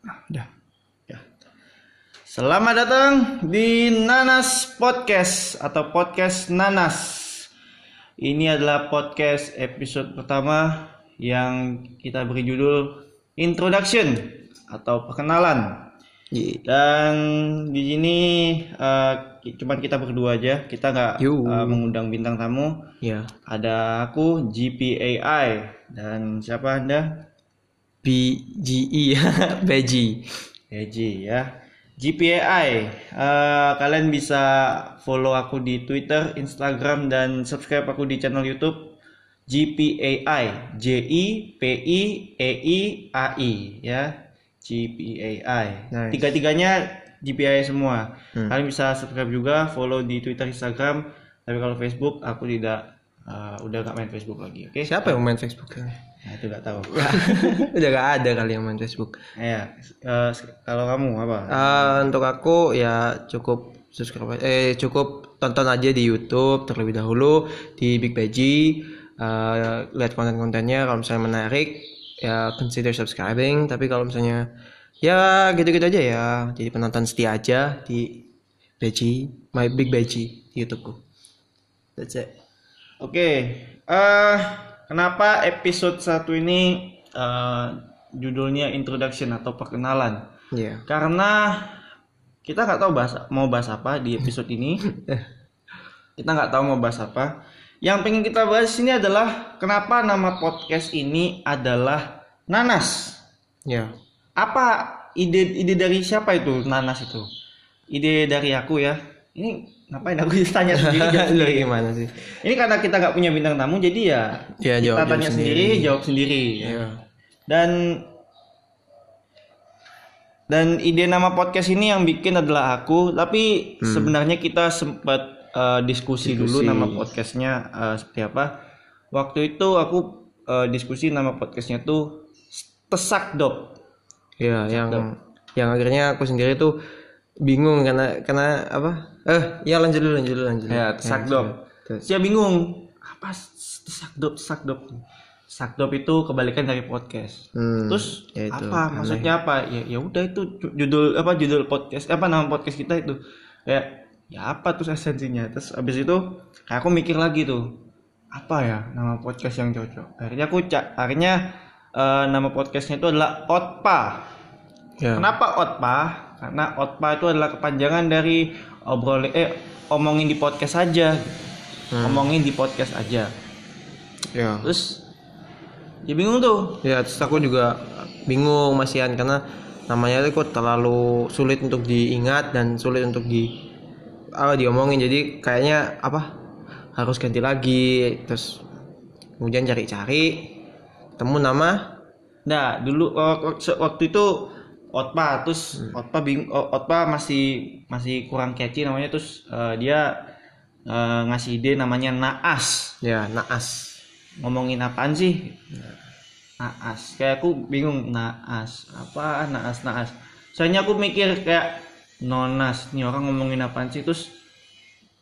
Udah. Ya. Selamat datang di Nanas Podcast atau podcast Nanas. Ini adalah podcast episode pertama yang kita beri judul Introduction atau perkenalan. Dan di sini ki- cuman kita berdua aja, kita nggak eh, mengundang bintang tamu. Ya. Ada aku GPAI dan siapa anda? BGE Beji. Eji ya. GPAI. Eh, kalian bisa follow aku di Twitter, Instagram dan subscribe aku di channel YouTube GPAI. J I P I E I A I ya. GPAI. Nice. Tiga-tiganya GPAI semua. Hmm. Kalian bisa subscribe juga, follow di Twitter, Instagram. Tapi kalau Facebook aku tidak eh, udah gak main Facebook lagi. Oke? Siapa yang main Facebook? Nah, itu gak tahu. Udah gak ada kali yang main Facebook. Ya, eh, kalau kamu apa? Eh, untuk aku ya cukup subscribe eh cukup tonton aja di YouTube terlebih dahulu di Big Beji Eh, lihat konten-kontennya kalau misalnya menarik ya consider subscribing tapi kalau misalnya ya gitu-gitu aja ya jadi penonton setia aja di Beji my Big Beji di YouTubeku that's it Oke, eh kenapa episode satu ini eh, judulnya introduction atau perkenalan? ya Karena kita nggak tahu bahas mau bahas apa di episode ini. kita nggak tahu mau bahas apa. Yang pengen kita bahas ini adalah kenapa nama podcast ini adalah Nanas. ya Apa ide ide dari siapa itu Nanas itu? Ide dari aku ya. Ini ngapain aku tanya sendiri jawab sendiri. gimana sih Ini karena kita nggak punya bintang tamu jadi ya Ya, kita jawab- tanya jawab sendiri, sendiri. jawab sendiri. ya Dan dan ide nama podcast ini yang bikin adalah aku, tapi sebenarnya kita sempat eh, diskusi, dulu Hmm. Diskusi. nama podcastnya eh, seperti apa. Waktu itu aku eh, diskusi nama podcastnya tuh Tesakdop. Ya, yang yang akhirnya aku sendiri tuh bingung karena karena apa? Eh, ya lanjut dulu, lanjut dulu, lanjut. dulu. Ya, Tesakdop. terus. Saya bingung apa Tesakdop, Tesakdop. Tesakdop itu kebalikan dari podcast. Hmm, Terus ya itu, apa aneh. maksudnya apa? Ya ya udah itu ju- judul apa judul podcast apa nama podcast kita itu. Kayak ya apa terus esensinya. Terus abis itu kayak aku mikir lagi tuh. Apa ya nama podcast yang cocok? Akhirnya aku cak akhirnya eh, nama podcastnya itu adalah Otpa. Ya. Kenapa Otpa? Karena Otpa itu adalah kepanjangan dari obrol eh omongin di podcast aja. Hmm. Omongin di podcast aja. Ya. Terus ya bingung tuh. Ya, terus aku juga bingung masihan karena namanya itu kok terlalu sulit untuk diingat dan sulit untuk di apa diomongin. Jadi kayaknya apa? Harus ganti lagi. Terus kemudian cari-cari ketemu nama Nah, dulu wak- wak- waktu itu Otpa terus Otpa bing Otpa masih masih kurang catchy namanya terus eh, dia eh, ngasih ide namanya Naas. ya naas. Ngomongin apaan sih? Naas. Kayak aku bingung Naas. Apa Naas Naas? Soalnya aku mikir kayak Nonas, nih orang ngomongin apaan sih? Terus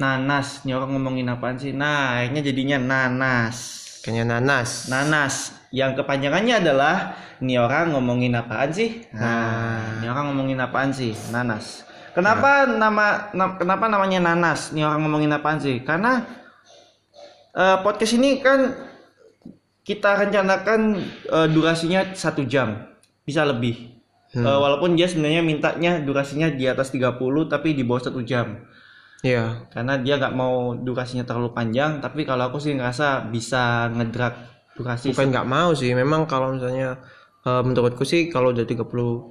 Nanas, nih orang ngomongin apaan sih? Nah, akhirnya jadinya Nanas. Kayaknya nanas. Nanas yang kepanjangannya adalah ini orang ngomongin apaan sih? Nah, ini orang ngomongin apaan sih? Nanas. Kenapa nama na- kenapa namanya Nanas? Ini orang ngomongin apaan sih? Karena eh, podcast ini kan kita rencanakan eh, durasinya satu jam, bisa lebih. Eh, walaupun dia sebenarnya mintanya durasinya di atas 30 tapi di bawah satu jam Iya. karena dia nggak mau durasinya terlalu panjang tapi kalau aku sih ngerasa bisa ngedrak durasi bukan nggak mau sih. Memang kalau misalnya eh, menurutku sih kalau udah 30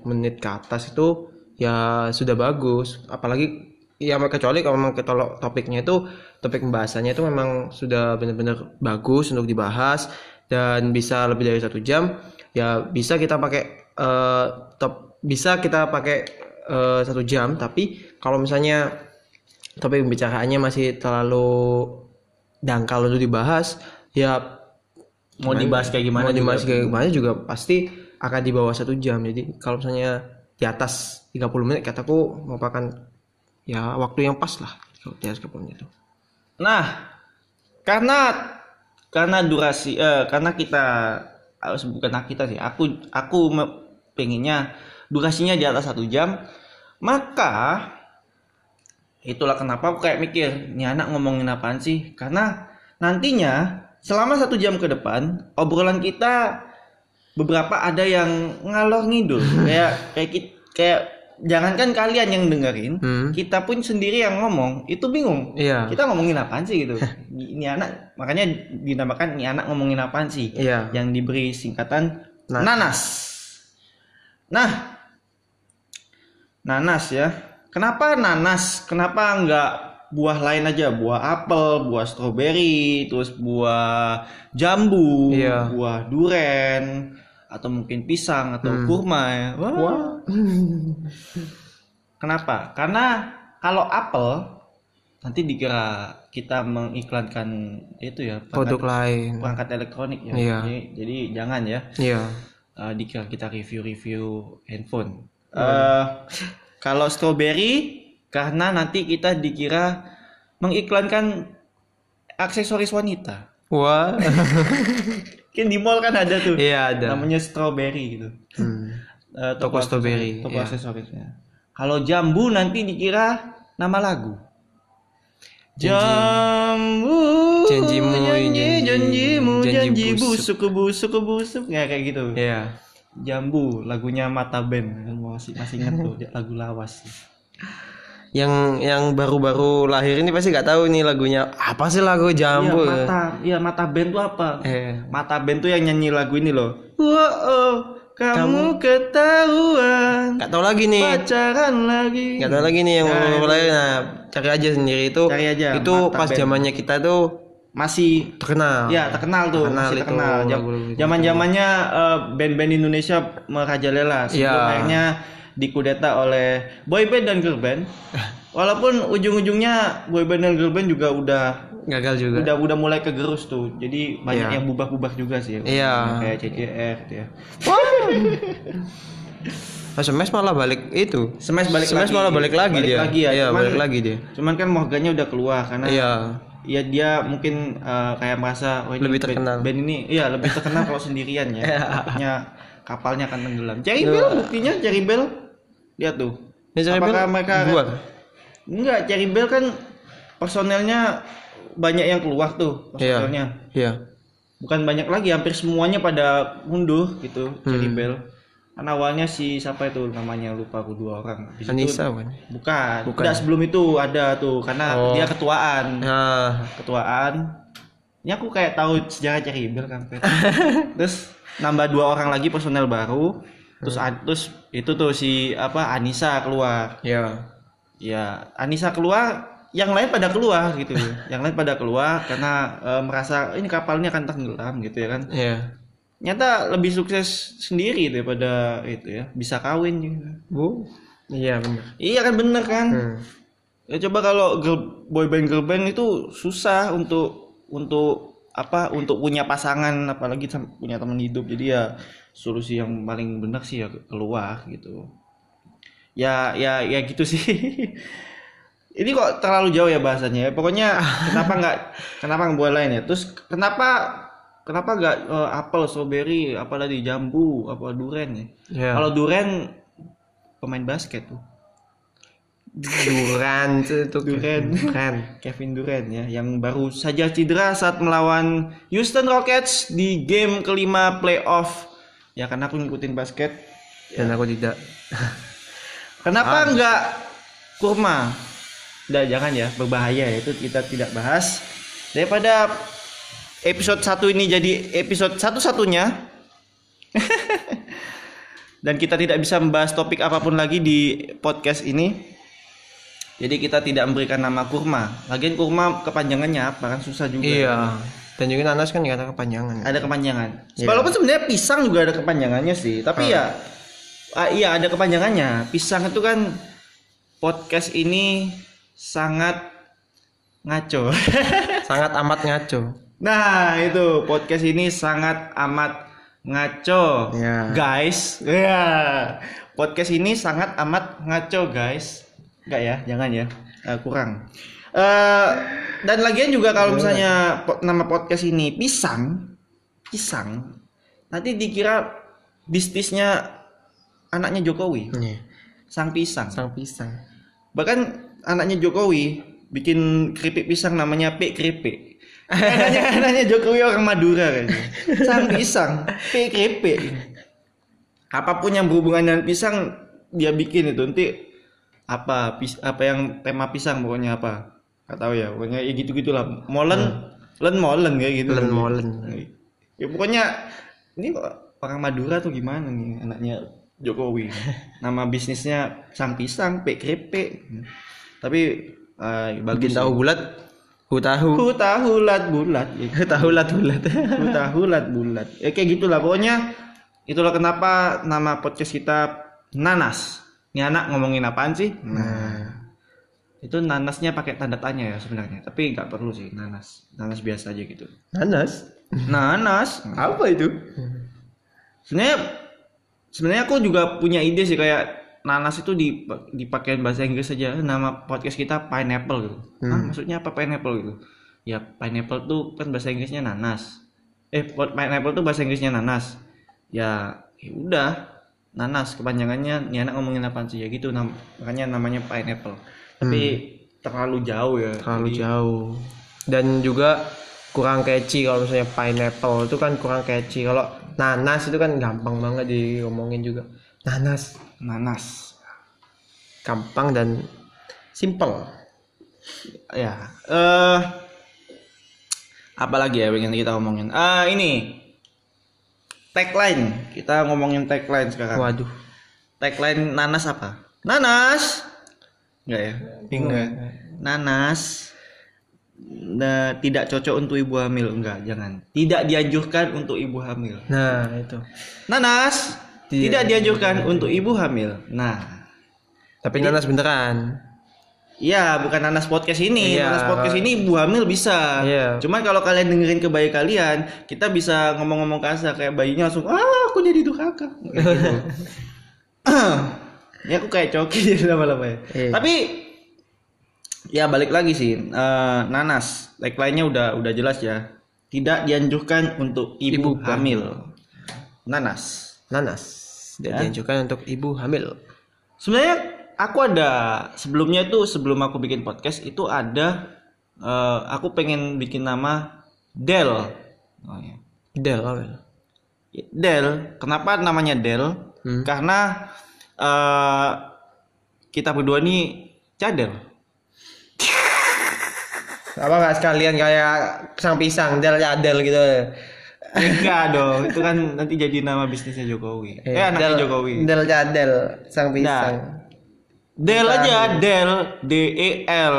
menit ke atas itu ya sudah bagus. Apalagi ya kecuali kalau memang kita topiknya itu topik pembahasannya itu memang sudah benar-benar bagus untuk dibahas dan bisa lebih dari satu jam ya bisa kita pakai eh, top bisa kita pakai eh, satu jam. Tapi kalau misalnya topik pembicaraannya masih terlalu dangkal untuk dibahas ya mau dibahas kayak gimana mau juga. dibahas kayak gimana juga pasti akan di bawah satu jam. Jadi kalau misalnya di atas 30 menit kataku merupakan ya waktu yang pas lah kalau di atas 30 menit itu. Nah karena karena durasi eh, karena kita harus bukan kita sih aku aku pengennya durasinya di atas satu jam maka itulah kenapa aku kayak mikir ini anak ngomongin apaan sih? Karena nantinya selama satu jam ke depan obrolan kita beberapa ada yang ngalor ngidul kayak kayak kayak jangankan kalian yang dengerin Hmm. kita pun sendiri yang ngomong itu bingung Iya. kita ngomongin apaan sih gitu ini anak makanya dinamakan ini anak ngomongin apaan sih Iya. yang diberi singkatan Nah. nanas nah nanas ya kenapa nanas kenapa nggak buah lain aja buah apel buah stroberi terus buah jambu Iya. buah duren atau mungkin pisang atau kurma ya Wah. Kenapa? Karena kalau apel nanti dikira kita mengiklankan itu ya Produk perangkat, lain. perangkat elektronik ya. Iya. Jadi, jadi jangan ya Iya. eh, dikira kita review-review handphone. Eh, kalau strawberry karena nanti kita dikira mengiklankan aksesoris wanita. Wah. Kan di mall kan ada tuh. Iya ada. Namanya strawberry gitu. Hmm. Eh, Toko strawberry, Toko iya. aksesorisnya. Kalau jambu nanti dikira nama lagu. Jambu. Janjimu, janji, janji, janjimu, janji busuk. busuk, busuk, ya kayak gitu. Iya. Jambu, lagunya Mata Band, masih masih inget tuh lagu lawas. Yang yang baru-baru lahir ini pasti nggak tahu nih lagunya apa sih lagu Iya jambu. mata, iya Mata Band tuh apa? Eh. Mata Band tuh yang nyanyi lagu ini loh. Wow, oh, kamu, ketahuan Nggak tahu lagi nih. pacaran lagi. Nggak tahu lagi nih yang baru lahir. Nah, cari aja sendiri itu. Cari aja, Itu pas zamannya kita tuh Masih terkenal. Ya terkenal tuh, Terkenal masih terkenal. lagu-lagu itu. Zaman zamannya band-band Indonesia merajalela sebelum Iya. akhirnya dikudeta oleh boyband dan girl band. Walaupun ujung-ujungnya boyband dan girl band juga udah Gagal juga. udah udah mulai kegerus tuh. Jadi banyak Iya. yang bubah-bubah juga sih. Iya. Kayak CCR gitu ya. Pas Smash malah balik itu. Smash balik Smash lagi. malah balik lagi Balik dia. lagi ya. Iya, Cuman- balik lagi dia. Cuman kan Morgannya udah keluar karena Iya. ya dia mungkin eh, kayak merasa oh, ini Lebih terkenal. Band ini iya lebih terkenal kalau sendirian ya. Iya. Takutnya kapalnya akan tenggelam. Cherry Bell buktinya Cherry Bell lihat tuh. Cherry Apakah Bell mereka buat? Enggak, Cherry Bell kan personelnya banyak yang keluar tuh Iya. personelnya. Iya. Bukan banyak lagi, hampir semuanya pada mundur gitu Hmm. Cherry Bell. Kan awalnya si siapa itu namanya lupa aku dua orang. Habis itu- Anissa kan. Bukan. Bukan. Enggak, sebelum itu ada tuh karena Oh. dia ketuaan Nah, ketuaan ini aku kayak tahu sejarah Cherry Bell kan terus nambah dua orang lagi personel baru terus Hmm. terus itu tuh si apa Anissa keluar ya. ya Anissa keluar yang lain pada keluar gitu yang lain pada keluar karena eh, merasa ini kapalnya akan tenggelam gitu ya kan Iya. nyata lebih sukses sendiri daripada itu ya bisa kawin gitu. Bu. Iya benar. iya kan bener kan Hmm. Ya coba kalau girl, boy band girl band itu susah untuk untuk apa untuk punya pasangan apalagi punya teman hidup. Jadi ya solusi yang paling benar sih ya keluar gitu. Ya ya ya gitu sih. Ini kok terlalu jauh ya bahasanya ya. Pokoknya kenapa nggak kenapa nggak lain ya? Terus kenapa kenapa nggak eh, apel strawberry apalagi jambu apa duren ya? Ya. kalau duren pemain basket tuh Duran itu Duran. Duran. Kevin Durant ya yang baru saja cedera saat melawan Houston Rockets di game kelima playoff. Ya karena aku ngikutin basket. Dan aku tidak. Kenapa enggak kurma? Udah jangan ya, berbahaya ya itu kita tidak bahas. Daripada episode satu ini jadi episode satu-satunya dan kita tidak bisa membahas topik apa pun lagi di podcast ini. Jadi kita tidak memberikan nama kurma. Lagian kurma kepanjangannya apa kan susah juga. Iya. Dan juga nanas kan ada kepanjangan. Ada kepanjangan. Iya. Walaupun sebenarnya pisang juga ada kepanjangannya sih, tapi ya ah, iya ada kepanjangannya. Pisang itu kan podcast ini sangat ngaco. Sangat amat ngaco. nah, itu podcast ini sangat amat ngaco. Iya. Guys, ya. Podcast ini sangat amat ngaco, guys. Enggak ya, jangan ya. Eh, kurang. Eh, dan lagian juga kalau misalnya po- nama podcast ini pisang, pisang, nanti dikira bisnisnya anaknya Jokowi, Iya. sang pisang. Sang pisang. Bahkan anaknya Jokowi bikin keripik pisang namanya P keripik. anaknya anaknya Jokowi orang Madura kayaknya. Sang pisang, P keripik. Apa pun yang berhubungan dengan pisang dia bikin itu nanti apa pis, apa yang tema pisang pokoknya apa? Nggak tahu ya pokoknya ya gitu gitulah molen len molen kayak gitu. Len molen. ya pokoknya ini orang Madura tuh gimana nih anaknya Jokowi? Nama bisnisnya sang pisang P keripik. Tapi eh, bagus. Bikin tahu bulat, hu tahu. Ku tahu lat bulat. Gitu. tahu lat bulat. Ku tahu lat bulat. Ya kayak gitulah pokoknya. Itulah kenapa nama podcast kita nanas ini anak ngomongin apaan sih? Nah, itu nanasnya pakai tanda tanya ya sebenarnya tapi nggak perlu sih nanas. Nanas biasa aja gitu. Nanas. nanas? Apa itu? sebenarnya sebenarnya aku juga punya ide sih kayak nanas itu di dipakai bahasa Inggris saja nama podcast kita pineapple gitu. Hah, maksudnya apa pineapple gitu? Ya pineapple tuh kan bahasa Inggrisnya nanas. Eh pineapple tuh bahasa Inggrisnya nanas. Ya ya udah nanas kepanjangannya ini anak ngomongin apa sih ya gitu nam- makanya namanya pineapple tapi terlalu jauh ya Terlalu jauh. Dan juga kurang catchy kalau misalnya pineapple itu kan kurang catchy. Kalau nanas itu kan gampang banget diomongin juga. Nanas nanas gampang dan simple. ya eh apa lagi ya pengen kita ngomongin ah ini tagline. Kita ngomongin tagline sekarang. Waduh. tagline nanas apa? Nanas! Enggak ya? Ya nanas. Nah, tidak cocok untuk ibu hamil. Enggak jangan. Tidak dianjurkan untuk ibu hamil. Nah, itu. nanas! Iya. tidak dianjurkan untuk ibu hamil. Nah. Tapi nanas beneran. Iya, bukan nanas podcast ini. Iya. Nanas podcast ini ibu hamil bisa. Iya. Cuman kalau kalian dengerin ke bayi kalian, kita bisa ngomong-ngomong kasar kayak bayinya langsung, ah aku jadi durhaka. Kayak gitu. Ini aku kayak coki lama-lama ya. Iya. Tapi ya balik lagi sih, eh, nanas, tagline-nya udah udah jelas ya. Tidak dianjurkan untuk ibu, Ibu hamil. Nanas. Nanas. Tidak Ya. dianjurkan untuk ibu hamil. Sebenarnya aku ada sebelumnya itu sebelum aku bikin podcast itu ada eh, aku pengen bikin nama Del. Oh, ya. Del. apa? Del. Kenapa namanya Del? Hmm. Karena eh, kita berdua nih cadel. Apa nggak sekalian kayak sang pisang, del ya del gitu. Enggak dong, itu kan nanti jadi nama bisnisnya Jokowi. Eh, anaknya del, Jokowi. Del cadel, sang pisang. Del aja, Del, D E L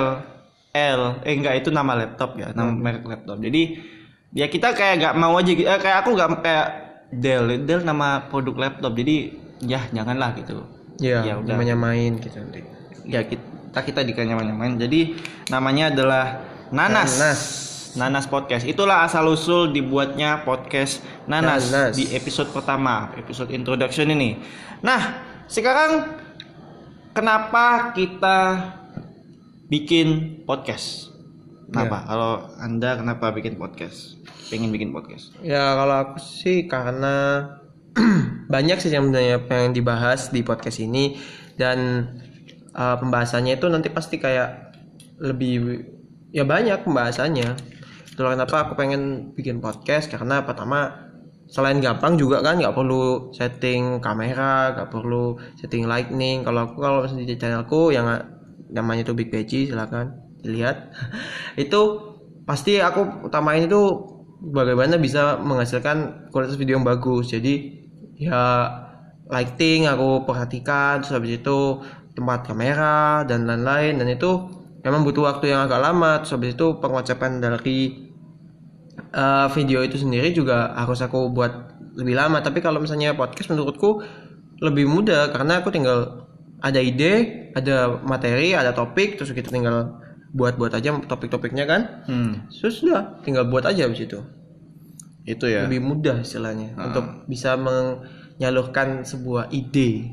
L. Eh enggak itu nama laptop ya, nama merek laptop. Jadi ya kita kayak nggak mau aja gitu. Eh, kayak aku nggak kayak Del, Del nama produk laptop. Jadi ya janganlah gitu. Iya, Ya udah. namanya main gitu nanti. Ya kita kita dikanya main Jadi namanya adalah Nanas. Nanas. Nanas Podcast. Itulah asal usul dibuatnya podcast Nanas, Nanas. di episode pertama, episode introduction ini. Nah, sekarang kenapa kita bikin podcast? Kenapa? Kalau Anda kenapa bikin podcast? Pengen bikin podcast? Ya kalau aku sih karena banyak sih yang sebenarnya pengen dibahas di podcast ini dan uh, pembahasannya itu nanti pasti kayak lebih ya banyak pembahasannya. Itulah kenapa aku pengen bikin podcast karena pertama selain gampang juga kan nggak perlu setting kamera, nggak perlu setting lightning. Kalau aku kalau di channelku yang namanya itu Big Peci silakan dilihat. itu pasti aku utamain itu bagaimana bisa menghasilkan kualitas video yang bagus. Jadi ya lighting aku perhatikan terus habis itu tempat kamera dan lain-lain dan itu memang butuh waktu yang agak lama terus habis itu pengocepan dari eh, video itu sendiri juga harus aku buat lebih lama. Tapi kalau misalnya podcast menurutku lebih mudah karena aku tinggal ada ide ada materi ada topik terus kita tinggal buat-buat aja topik-topiknya kan. Hmm, terus sudah tinggal buat aja habis itu. Itu ya. lebih mudah istilahnya untuk bisa menyalurkan sebuah ide.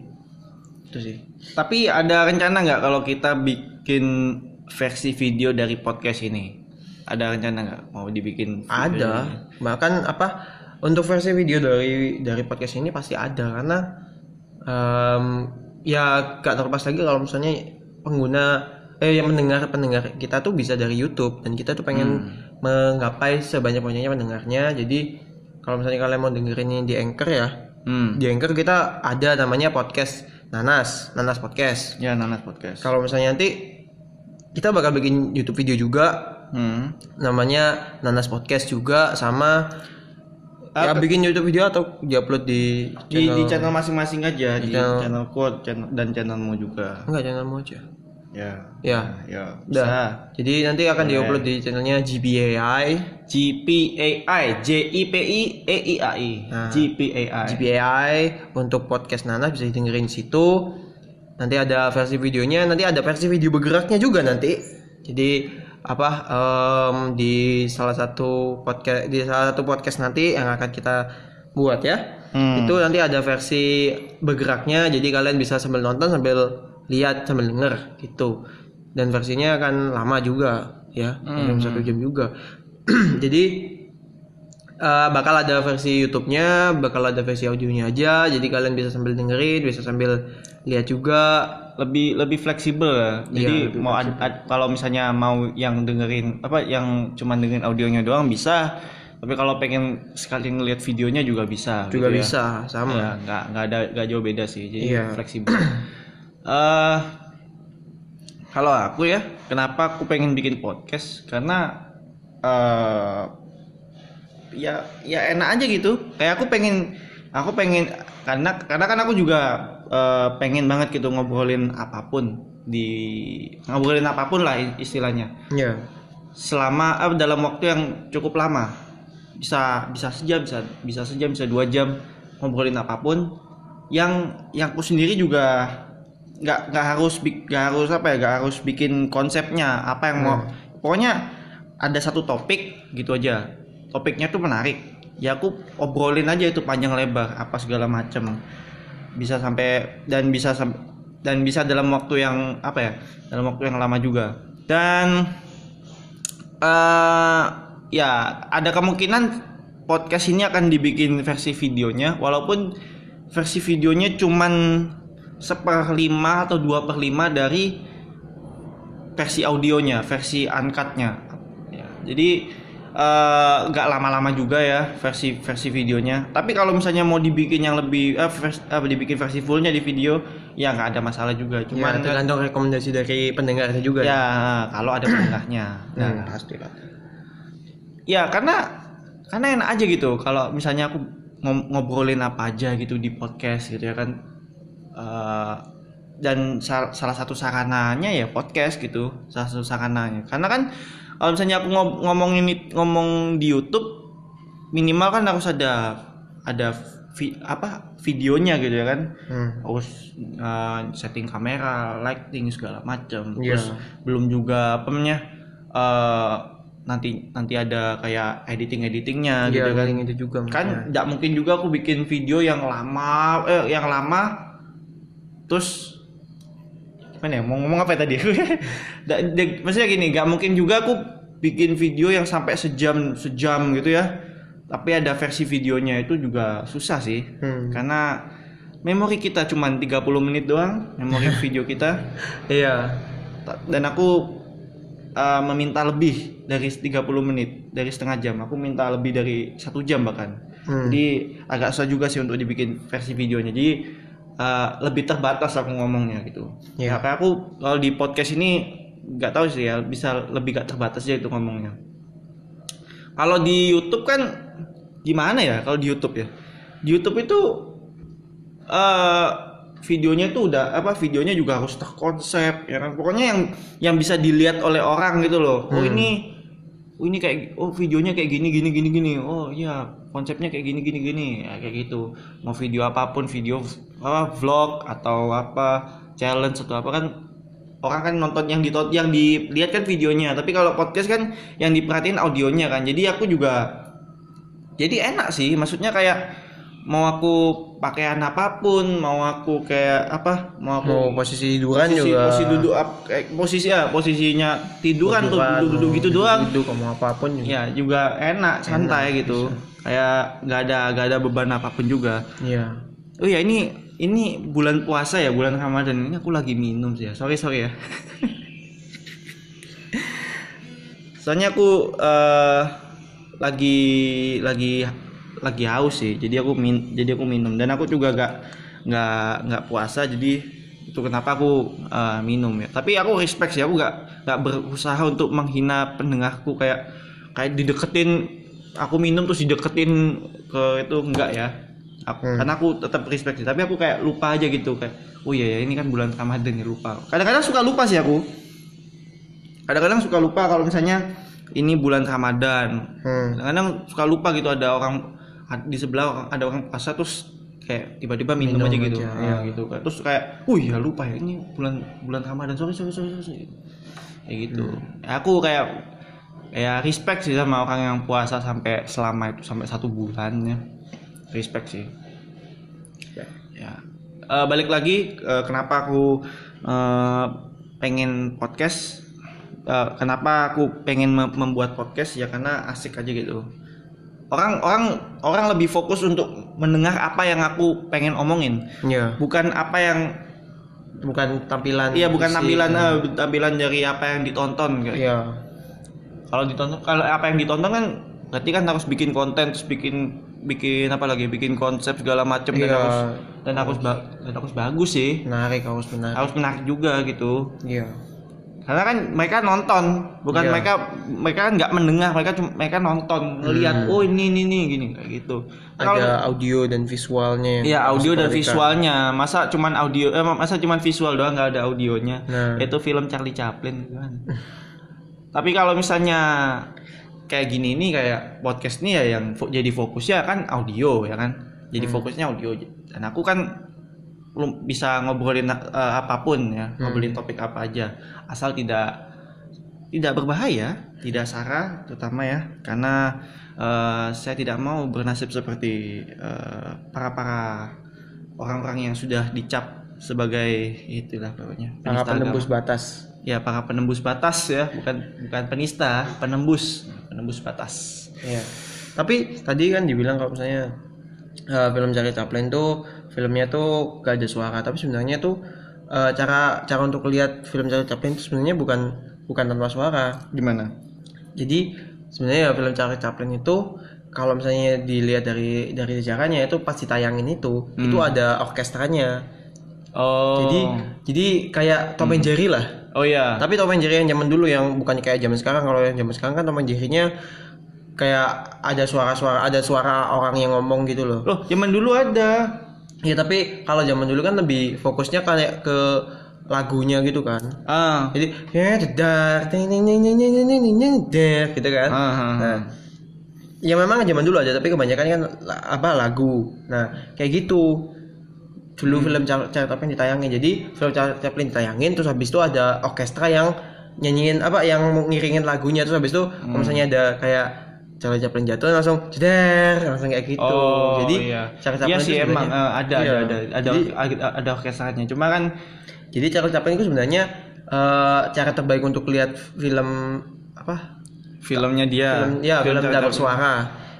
Itu sih. Tapi ada rencana nggak kalau kita bikin versi video dari podcast ini? Ada rencana nggak? Mau dibikin? ada. bahkan apa untuk versi video dari dari podcast ini pasti ada. Karena Em, ya gak terlepas lagi kalau misalnya pengguna eh yang mendengar pendengar kita tuh bisa dari YouTube. Dan kita tuh pengen menggapai sebanyak banyaknya pendengarnya. Jadi kalau misalnya kalian mau dengerin ini di Anchor ya Hmm. di Anchor kita ada namanya podcast Nanas Nanas Podcast. Ya Nanas podcast. kalau misalnya nanti kita bakal bikin YouTube video juga Hmm. namanya Nanas Podcast juga sama ya bikin YouTube video atau diupload di Di di channel masing-masing aja di channel- channelku channel, dan channelmu juga. enggak channelmu aja Ya. ya Ya. udah Bisa. jadi nanti akan diupload di channelnya GBAI GPAI J I P I E I A I Nah. GPAI. GBAI untuk podcast Nanas bisa didengerin di situ nanti ada versi videonya nanti ada versi video bergeraknya juga nanti jadi apa em, di salah satu podcast di salah satu podcast nanti yang akan kita buat ya. Hmm. itu nanti ada versi bergeraknya jadi kalian bisa sambil nonton sambil lihat sambil denger gitu. Dan versinya akan lama juga ya. Hmm. satu jam juga. Jadi eh, bakal ada versi YouTube-nya bakal ada versi audionya aja. Jadi kalian bisa sambil dengerin bisa sambil lihat juga lebih lebih fleksibel ya. Jadi Iya, mau ad- ad- kalau misalnya mau yang dengerin apa yang cuman dengerin audionya doang bisa. Tapi kalau pengen sekali ngelihat videonya juga bisa. juga gitu ya. bisa sama Ya, nggak nggak ada nggak jauh beda sih. Jadi Iya. fleksibel. Eh kalau aku ya, kenapa aku pengen bikin podcast? Karena eh ya ya enak aja gitu. Kayak aku pengen aku pengen karena karena kan aku juga eh, pengen banget gitu ngobrolin apa pun di ngobrolin apa pun lah istilahnya. Ya selama eh, dalam waktu yang cukup lama. Bisa bisa sejam bisa bisa sejam bisa dua jam ngobrolin apa pun. Yang yang aku sendiri juga nggak nggak harus nggak harus apa ya nggak harus bikin konsepnya apa yang mau. Pokoknya ada satu topik gitu aja. Topiknya tuh menarik. Ya aku obrolin aja itu panjang lebar apa segala macem bisa sampai dan bisa dan bisa dalam waktu yang apa ya dalam waktu yang lama juga. Dan eh ya ada kemungkinan podcast ini akan dibikin versi videonya walaupun versi videonya cuman seperlima atau dua per lima dari versi audionya versi uncutnya. Ya, jadi eh, nggak lama-lama juga ya versi versi videonya. Tapi kalau misalnya mau dibikin yang lebih eh, vers- apa dibikin versi fullnya di video ya nggak ada masalah juga. Cuman cuman tergantung rekomendasi dari pendengarnya juga ya. Kalau ada pendengarnya. Ya. nah, pasti lah. Ya karena karena enak aja gitu. Kalau misalnya aku ngobrolin apa aja gitu di podcast gitu ya kan. Eh, dan sal- salah satu sarananya ya podcast gitu. Salah satu sarananya. Karena kan kalau misalnya aku ngom- ngomongin ngomong di YouTube minimal kan harus ada ada vi- apa videonya gitu ya kan Hmm. harus eh, setting kamera, lighting segala macam. Iya. Terus belum juga apa namanya eh, nanti nanti ada kayak editing editingnya Iya, gitu kan. itu juga Kan nggak mungkin juga aku bikin video yang lama eh yang lama terus gimana ya mau ngomong apa ya tadi? Maksudnya gini, nggak mungkin juga aku bikin video yang sampai sejam sejam gitu ya. Tapi ada versi videonya itu juga susah sih Hmm. karena memori kita cuma 30 menit doang memori video kita Iya. Dan aku uh, meminta lebih dari 30 menit dari setengah jam aku minta lebih dari satu jam bahkan Hmm. jadi agak susah juga sih untuk dibikin versi videonya jadi uh, lebih terbatas aku ngomongnya gitu. Ya kayak aku kalau di podcast ini nggak tahu sih ya bisa lebih gak terbatas aja itu ngomongnya. Kalau di YouTube kan gimana ya kalau di YouTube ya? Di YouTube itu eh videonya tuh udah apa videonya juga harus terkonsep ya kan? Pokoknya yang yang bisa dilihat oleh orang gitu loh. Oh ini oh ini kayak oh videonya kayak gini gini gini gini. Oh iya konsepnya kayak gini gini gini. Ya, kayak gitu. Mau video apa pun video apa vlog atau apa challenge atau apa kan orang kan nonton yang ditot yang dilihat kan videonya. Tapi kalau podcast kan yang diperhatiin audionya kan. Jadi aku juga jadi enak sih. Maksudnya kayak mau aku pakaian apa pun mau aku kayak apa mau aku Mau posisi tiduran posisi, juga. posisi duduk kayak posisi ya posisinya tiduran tuh duduk duduk gitu doang. Duduk kamu apa pun juga. ya juga enak santai gitu. kayak nggak ada nggak ada beban apa pun juga. Iya. oh ya ini ini bulan puasa ya bulan Ramadan ini aku lagi minum sih ya. Sorry sorry ya. Soalnya aku eh, lagi lagi lagi haus sih. Jadi aku min jadi aku minum. Dan aku juga gak nggak nggak puasa jadi itu kenapa aku eh, minum ya. Tapi aku respect sih aku gak nggak berusaha untuk menghina pendengarku. Kayak kayak dideketin aku minum terus dideketin ke itu enggak ya aku, karena aku tetap respect sih. Tapi aku kayak lupa aja gitu kayak oh iya ya ini kan bulan Ramadan ya lupa. Kadang-kadang suka lupa sih aku. Kadang-kadang suka lupa kalau misalnya ini bulan Ramadan. Hmm. kadang-kadang suka lupa gitu ada orang di sebelah orang- ada orang puasa terus kayak tiba-tiba minum, Minum aja gitu. aja, Nah, gitu. Kan terus kayak oh iya lupa ya ini bulan bulan Ramadan. Sorry sorry sorry, sorry. kayak gitu. Aku kayak kayak respect sih sama orang yang puasa sampai selama itu sampai satu bulan ya respect sih ya Eh, balik lagi eh, kenapa aku eh, pengen podcast Eh, kenapa aku pengen mem- membuat podcast ya karena asik aja gitu orang orang orang lebih fokus untuk mendengar apa yang aku pengen omongin Iya. bukan apa yang Bukan tampilan. iya bukan isi. tampilan eh, tampilan dari apa yang ditonton kayak Iya. kalau ditonton kalau apa yang ditonton kan berarti kan harus bikin konten terus bikin bikin apa lagi bikin konsep segala macam dan Iya. harus dan harus ba- dan harus bagus sih Menarik harus menarik. harus menarik juga gitu Iya. karena kan mereka nonton bukan Iya. mereka mereka kan nggak mendengar mereka cuma mereka nonton ngelihat oh ini ini ini gini kayak gitu kalau Ada audio dan visualnya. Iya audio dan visualnya masa cuman audio eh, masa cuman visual doang nggak ada audionya Nah. itu film Charlie Chaplin kan tapi kalau misalnya kayak gini nih kayak podcast nih ya yang fo- jadi fokusnya kan audio ya kan? Jadi fokusnya audio. Dan aku kan belum bisa ngobrolin eh, apa pun ya ngobrolin topik apa aja. Asal tidak tidak berbahaya tidak sara terutama ya. Karena eh, saya tidak mau bernasib seperti para para orang-orang yang sudah dicap sebagai itulah pokoknya penista penembus agama. batas. Ya para penembus batas ya bukan bukan penista penembus penembus batas Iya. Tapi tadi kan dibilang kalau misalnya eh, film Charlie Chaplin tuh filmnya tuh gak ada suara, tapi sebenarnya tuh eh, cara cara untuk lihat film Charlie Chaplin itu sebenarnya bukan bukan tanpa suara. gimana Jadi sebenarnya ya film Charlie Chaplin itu kalau misalnya dilihat dari dari sejarahnya itu pas ditayangin itu itu ada orkestranya. oh Jadi jadi kayak Tom and Jerry lah. Oh iya. Tapi Tom and Jerry yang zaman dulu yang bukan kayak zaman sekarang. Kalau yang zaman sekarang kan Tom and Jerry-nya kayak ada suara-suara ada suara orang yang ngomong gitu loh. Loh, zaman dulu ada. Ya tapi kalau zaman dulu kan lebih fokusnya kayak ke lagunya gitu kan. Ah. Jadi ya dar gitu kan. Ah, ah, ah. Nah, ya memang zaman dulu aja tapi kebanyakan kan apa lagu. Nah, kayak gitu. Dulu film Char- Charlie Chaplin ditayangin. Jadi film Charlie Chaplin ditayangin terus habis itu ada orkestra yang nyanyiin apa yang ngiringin lagunya terus habis itu kalau misalnya ada kayak Charlie Chaplin jatuh langsung jeder langsung kayak gitu. Oh, Jadi iya. Charlie Iya Chaplin sih itu emang eh, ada, Iya. ada ada ada Jadi- ada ada orkestranya. Cuma kan Jadi Charlie Chaplin itu sebenarnya eh, cara terbaik untuk lihat film apa? filmnya dia film, ya film, Charlie tidak Chaplin.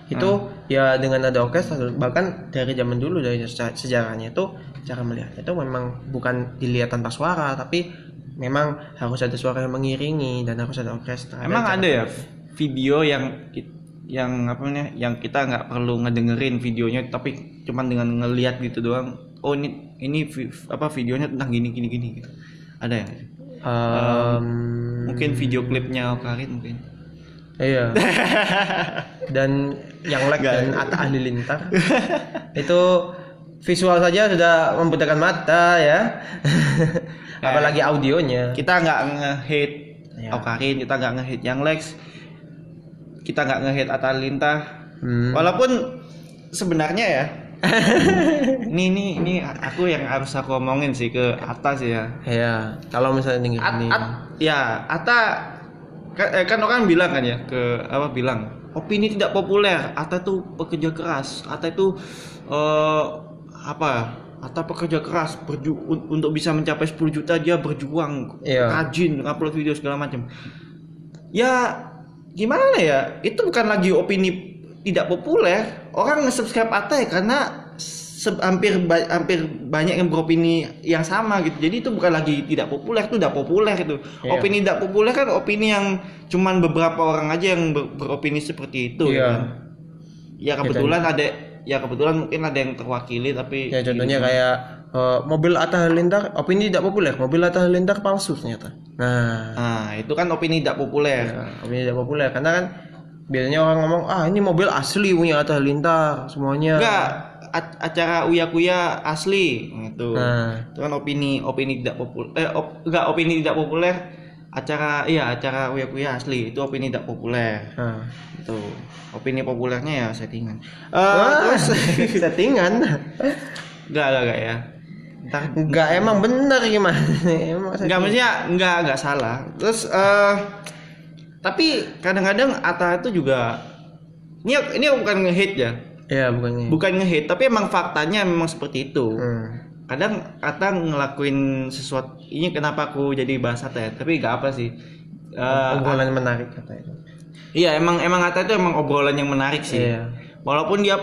Itu ya dengan ada orkestra bahkan dari zaman dulu dari seja- sejarahnya itu cara melihatnya itu memang bukan dilihat tanpa suara tapi memang harus ada suara yang mengiringi dan harus ada orkestra. Emang ada ya video yang yang apa namanya yang kita nggak perlu ngedengerin videonya tapi cuman dengan ngelihat gitu doang. Oh ini ini apa videonya tentang gini gini gini gitu. Ada ya? Em, Mungkin video klipnya Okarin mungkin. Iya. dan yang lag dan Atta Halilintar itu visual saja sudah membutakan mata ya. Apalagi audionya. Kita nggak nge-hate Ya. Okarin, kita nggak nge-hate yang Lex. Kita nggak nge-hate Atta Halilintar. Hmm. Walaupun sebenarnya ya ini ini ini aku yang harus aku omongin sih ke atas ya. Ya, kalau misalnya denger At, ini. At- ya, Ata kan, eh, kan orang bilang kan ya ke apa bilang opini tidak populer. Ata tuh pekerja keras. Ata itu eh apa? Ata pekerja keras berju un- untuk bisa mencapai 10 juta dia berjuang Iya. rajin upload video segala macam. Ya gimana ya? Itu bukan lagi opini tidak populer. Orang nge-subscribe Ata ya karena hampir ba- hampir banyak yang beropini yang sama gitu. Jadi itu bukan lagi tidak populer, itu udah populer itu. Iya. Opini tidak populer kan opini yang cuman beberapa orang aja yang ber- beropini seperti itu. Iya. ya kan? Ya kebetulan ada ya kebetulan mungkin ada yang terwakili tapi Ya contohnya kayak eh, mobil Atta Halilintar opini tidak populer, mobil Atta Halilintar palsu ternyata. Nah, Nah, itu kan opini tidak populer. ya, opini tidak populer karena kan biasanya orang ngomong ah ini mobil asli punya Atta Halilintar semuanya. Enggak, acara Uya Kuya asli gitu. Nah, Itu kan opini opini tidak populer eh op, enggak opini tidak populer acara iya acara Uya Kuya asli itu opini tidak populer. nah. Itu. Opini populernya ya settingan. Eh Wah, terus settingan. enggak enggak enggak ya. Ntar Enggak emang bener gimana? emang enggak maksudnya enggak enggak salah. Terus eh tapi kadang-kadang Atta itu juga ini ini bukan nge-hate ya. Ya bukannya. Bukan nge-hate, tapi emang faktanya memang seperti itu. Hmm. kadang Ata ngelakuin sesuatu ini kenapa aku jadi bahas Ata ya tapi gak apa sih Eh, Obrolan menarik kata itu. iya emang emang Ata itu emang obrolan yang menarik sih Iya. walaupun dia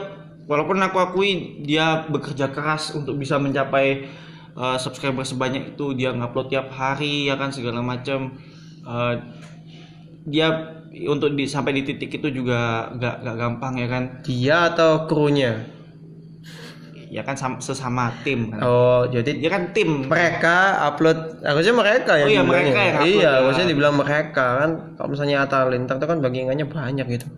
walaupun aku akui dia bekerja keras untuk bisa mencapai eh, subscriber sebanyak itu dia ngupload tiap hari ya kan segala macam Eh, dia untuk di sampai di titik itu juga gak, gak gampang ya kan? Dia atau krunya? ya kan sam- sesama tim kan? Oh, jadi dia kan tim. mereka upload harusnya mereka yang Oh iya, mereka yang upload iya ya. harusnya dibilang mereka kan? Kalau misalnya Halilintar itu kan bagiannya banyak gitu.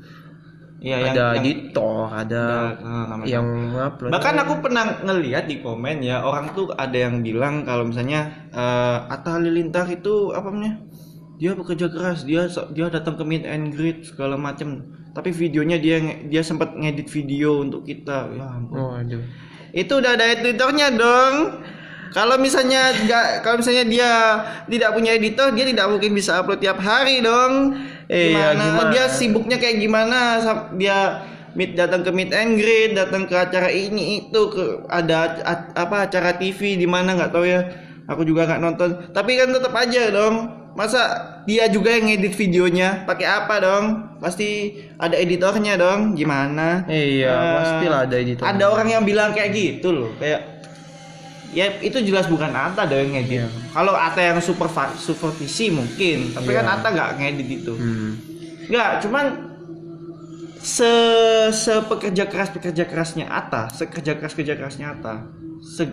Iya, yang- ada yang- editor ada eh, yang upload. Bahkan aku pernah ngeliat di komen ya orang tuh ada yang bilang kalau misalnya eh, Atta Halilintar itu apa namanya? Dia bekerja keras, dia dia datang ke meet and greet segala macam. Tapi videonya dia dia sempat ngedit video untuk kita. Ya ampun. oh aduh Itu udah ada editornya dong. Kalau misalnya nggak kalau misalnya dia tidak punya editor, dia tidak mungkin bisa upload tiap hari dong. Iya, gimana? Dia sibuknya kayak gimana? Dia meet datang ke meet and greet, datang ke acara ini itu ke ada apa acara TV di mana nggak tahu ya. Aku juga nggak nonton. Tapi kan tetap aja dong. Masa dia juga yang ngedit videonya pakai apa dong? Pasti ada editornya dong. Gimana? iya Eh, pastilah ada editor ada orang yang bilang kayak gitu loh kayak ya itu jelas bukan Ata dong yang ngedit Iya. kalau Ata yang superva supervisi mungkin tapi kan Iya. Ata nggak ngedit itu hmm. nggak cuman se sepekerja keras pekerja kerasnya Ata sekerja keras kerja kerasnya Ata se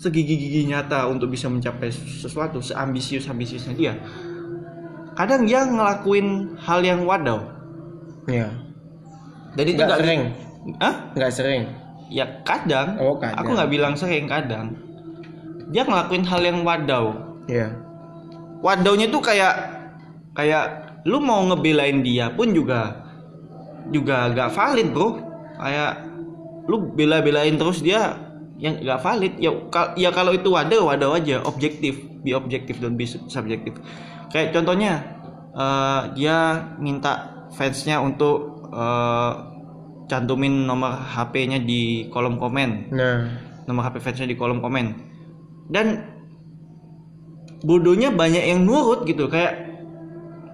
segigi giginya Ata untuk bisa mencapai sesuatu seambisius ambisiusnya dia kadang dia ngelakuin hal yang wadaw iya dan itu nggak sering Hah? nggak sering Ya kadang. Oh, kadang. Aku nggak bilang sering kadang. Dia ngelakuin hal yang wadaw. iya Wadawnya tuh kayak kayak lu mau ngebelain dia pun juga juga gak valid bro. Kayak lu bela-belain terus dia yang gak valid. Ya kal- ya kalau itu wadaw wadaw aja. Objektif, be objektif dan be sub- subjektif. Kayak contohnya eh, dia minta fansnya untuk eh, cantumin nomor HP-nya di kolom komen nah nomor HP fansnya di kolom komen dan bodohnya banyak yang nurut gitu kayak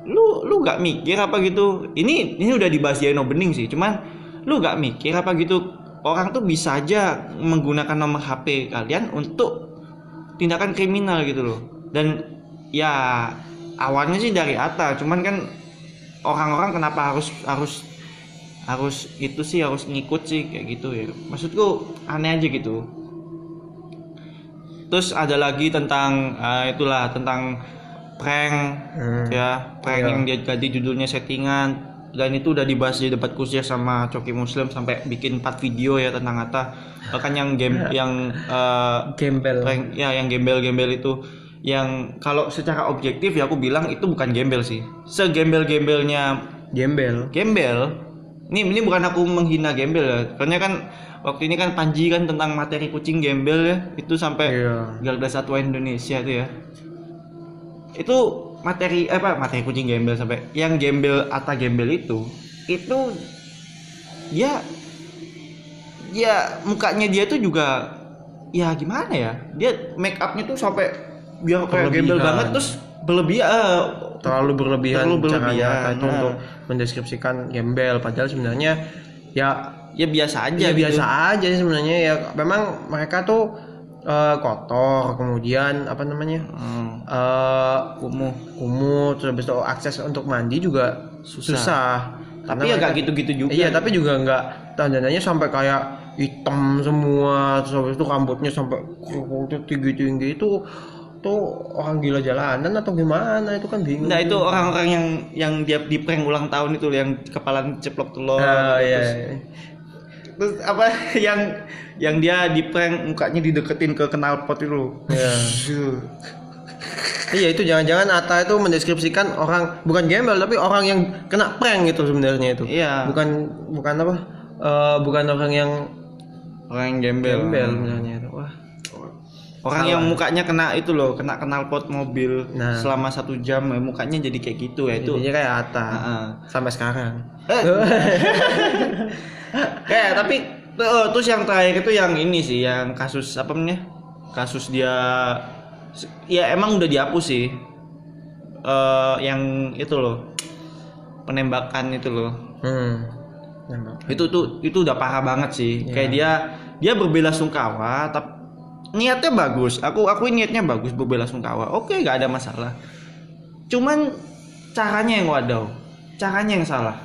lu lu nggak mikir apa gitu ini ini udah dibahas di Bening sih cuman lu nggak mikir apa gitu orang tuh bisa aja menggunakan nomor HP kalian untuk tindakan kriminal gitu loh dan ya awalnya sih dari Atta cuman kan orang-orang kenapa harus harus harus itu sih harus ngikut sih kayak gitu ya maksudku aneh aja gitu terus ada lagi tentang eh, itulah tentang prank Hmm. ya prank Iya. yang dia ganti judulnya settingan dan itu udah dibahas di debat khusus sama Coki Muslim sampai bikin 4 video ya tentang Atta. Bahkan yang game yang eh, gembel. prank ya yang gembel-gembel itu. Yang kalau secara objektif ya aku bilang itu bukan gembel sih. Segembel-gembelnya gembel. gembel ini ini bukan aku menghina gembel ya. Karena kan waktu ini kan Panji kan tentang materi kucing gembel ya. Itu sampai iya. Garda Satwa Indonesia itu ya. Itu materi eh, apa materi kucing gembel sampai yang gembel Ata gembel itu itu dia ya mukanya dia tuh juga ya gimana ya dia make upnya tuh sampai biar kayak gembel banget terus berlebihan eh, terlalu berlebihan Terlalu berlebihan, itu nah. untuk mendeskripsikan gembel padahal sebenarnya ya ya biasa aja ya gitu. biasa aja sebenarnya ya memang mereka tuh eh, kotor kemudian apa namanya Hmm, eh kumuh. kumuh terus habis itu akses untuk mandi juga Susah. susah, Tapi ya mereka- gak gitu-gitu juga. iya tapi juga nggak dandanannya sampai kayak hitam semua terus habis itu rambutnya sampai tinggi tinggi itu tuh orang gila jalanan atau gimana itu kan bingung Nah itu orang-orang yang yang dia di prank ulang tahun itu yang kepala ceplok telur. Ah, iya, terus, iya. Terus apa yang yang dia di prank mukanya dideketin ke knalpot itu. Iya. Iya itu jangan-jangan Atta itu mendeskripsikan orang bukan gembel tapi orang yang kena prank itu sebenarnya itu. Iya. Bukan bukan apa? eh, bukan orang yang Orang yang gembel. gembel sebenarnya itu. Wah. Orang yang mukanya kena itu loh, kena knalpot mobil Nah. selama satu jam, ya, mukanya jadi kayak gitu ya itu. Jadinya kayak Atta Heeh. sampai sekarang. Kayak tapi oh, terus yang terakhir itu yang ini sih, yang kasus apa namanya? Kasus dia ya emang udah dihapus sih. Eh yang itu loh. Penembakan itu loh. Hmm. Itu tuh itu udah parah banget sih. Iya. Kayak dia dia berbela sungkawa tapi niatnya bagus. Aku aku niatnya bagus berbela sungkawa. Oke, nggak ada masalah. Cuman caranya yang wadaw. Caranya yang salah.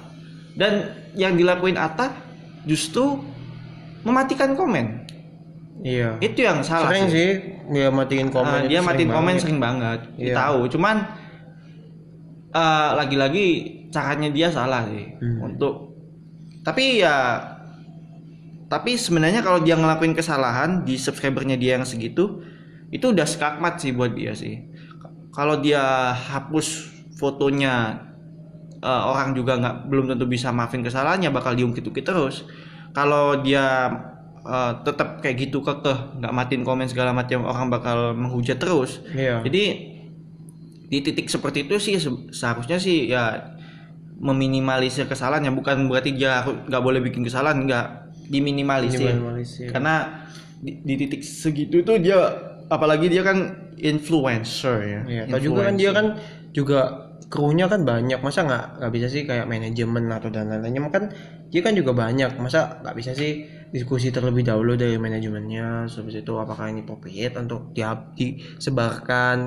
Dan yang dilakuin Atta justru mematikan komen. Iya. Itu yang salah Sering sih. sih dia matiin komen. Itu dia matiin komen banget. sering banget. Iya. Tahu, cuman eh, lagi-lagi caranya dia salah sih Hmm. untuk tapi ya tapi sebenarnya kalau dia ngelakuin kesalahan di subscribernya dia yang segitu itu udah skakmat sih buat dia sih. Kalau dia hapus fotonya eh, orang juga nggak belum tentu bisa maafin kesalahannya bakal diungkit-ungkit terus. Kalau dia eh, tetap kayak gitu kekeh nggak matiin komen segala macam orang bakal menghujat terus. Iya. Jadi di titik seperti itu sih se- seharusnya sih ya meminimalisir kesalahannya bukan berarti dia nggak boleh bikin kesalahan nggak diminimalisir Diminimalisir. karena di, di titik segitu tuh dia apalagi dia kan influencer ya Iya, atau juga kan dia Influencer. kan juga krunya kan banyak masa nggak nggak bisa sih kayak manajemen atau dan lain-lainnya kan dia kan juga banyak masa nggak bisa sih diskusi terlebih dahulu dari manajemennya habis itu apakah ini appropriate untuk dia disebarkan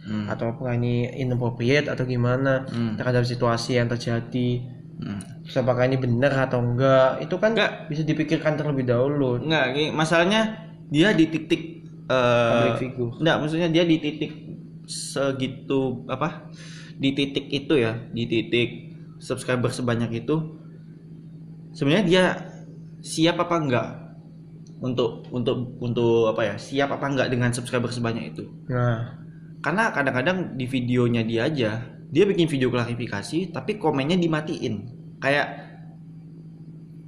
Hmm. atau apakah ini inappropriate atau gimana Hmm. terhadap situasi yang terjadi Hmm. terus apakah ini benar atau enggak itu kan Enggak. bisa dipikirkan terlebih dahulu Enggak, masalahnya dia di titik eh Public figure. enggak, maksudnya dia di titik segitu apa? Di titik itu ya, di titik subscriber sebanyak itu sebenarnya dia siap apa enggak untuk untuk untuk apa ya? Siap apa enggak dengan subscriber sebanyak itu? nah Karena kadang-kadang di videonya dia aja, dia bikin video klarifikasi tapi komennya dimatiin. Kayak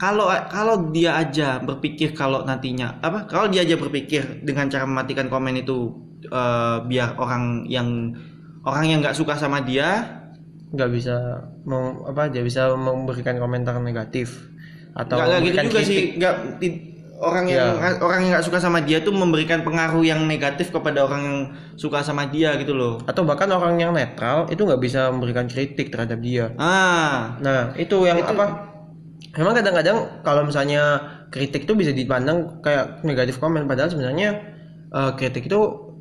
kalau kalau dia aja berpikir kalau nantinya apa kalau dia aja berpikir dengan cara mematikan komen itu eh, biar orang yang orang yang nggak suka sama dia nggak bisa mem- apa dia bisa memberikan komentar negatif atau nggak nggak gitu juga kritik. sih nggak orang yang orang yang nggak suka sama dia tuh memberikan pengaruh yang negatif kepada orang yang suka sama dia gitu loh. Atau bahkan orang yang netral itu nggak bisa memberikan kritik terhadap dia. Ah. Nah itu yang apa? Memang kadang-kadang kalau misalnya kritik itu bisa dipandang kayak negatif komen padahal sebenarnya eh, kritik itu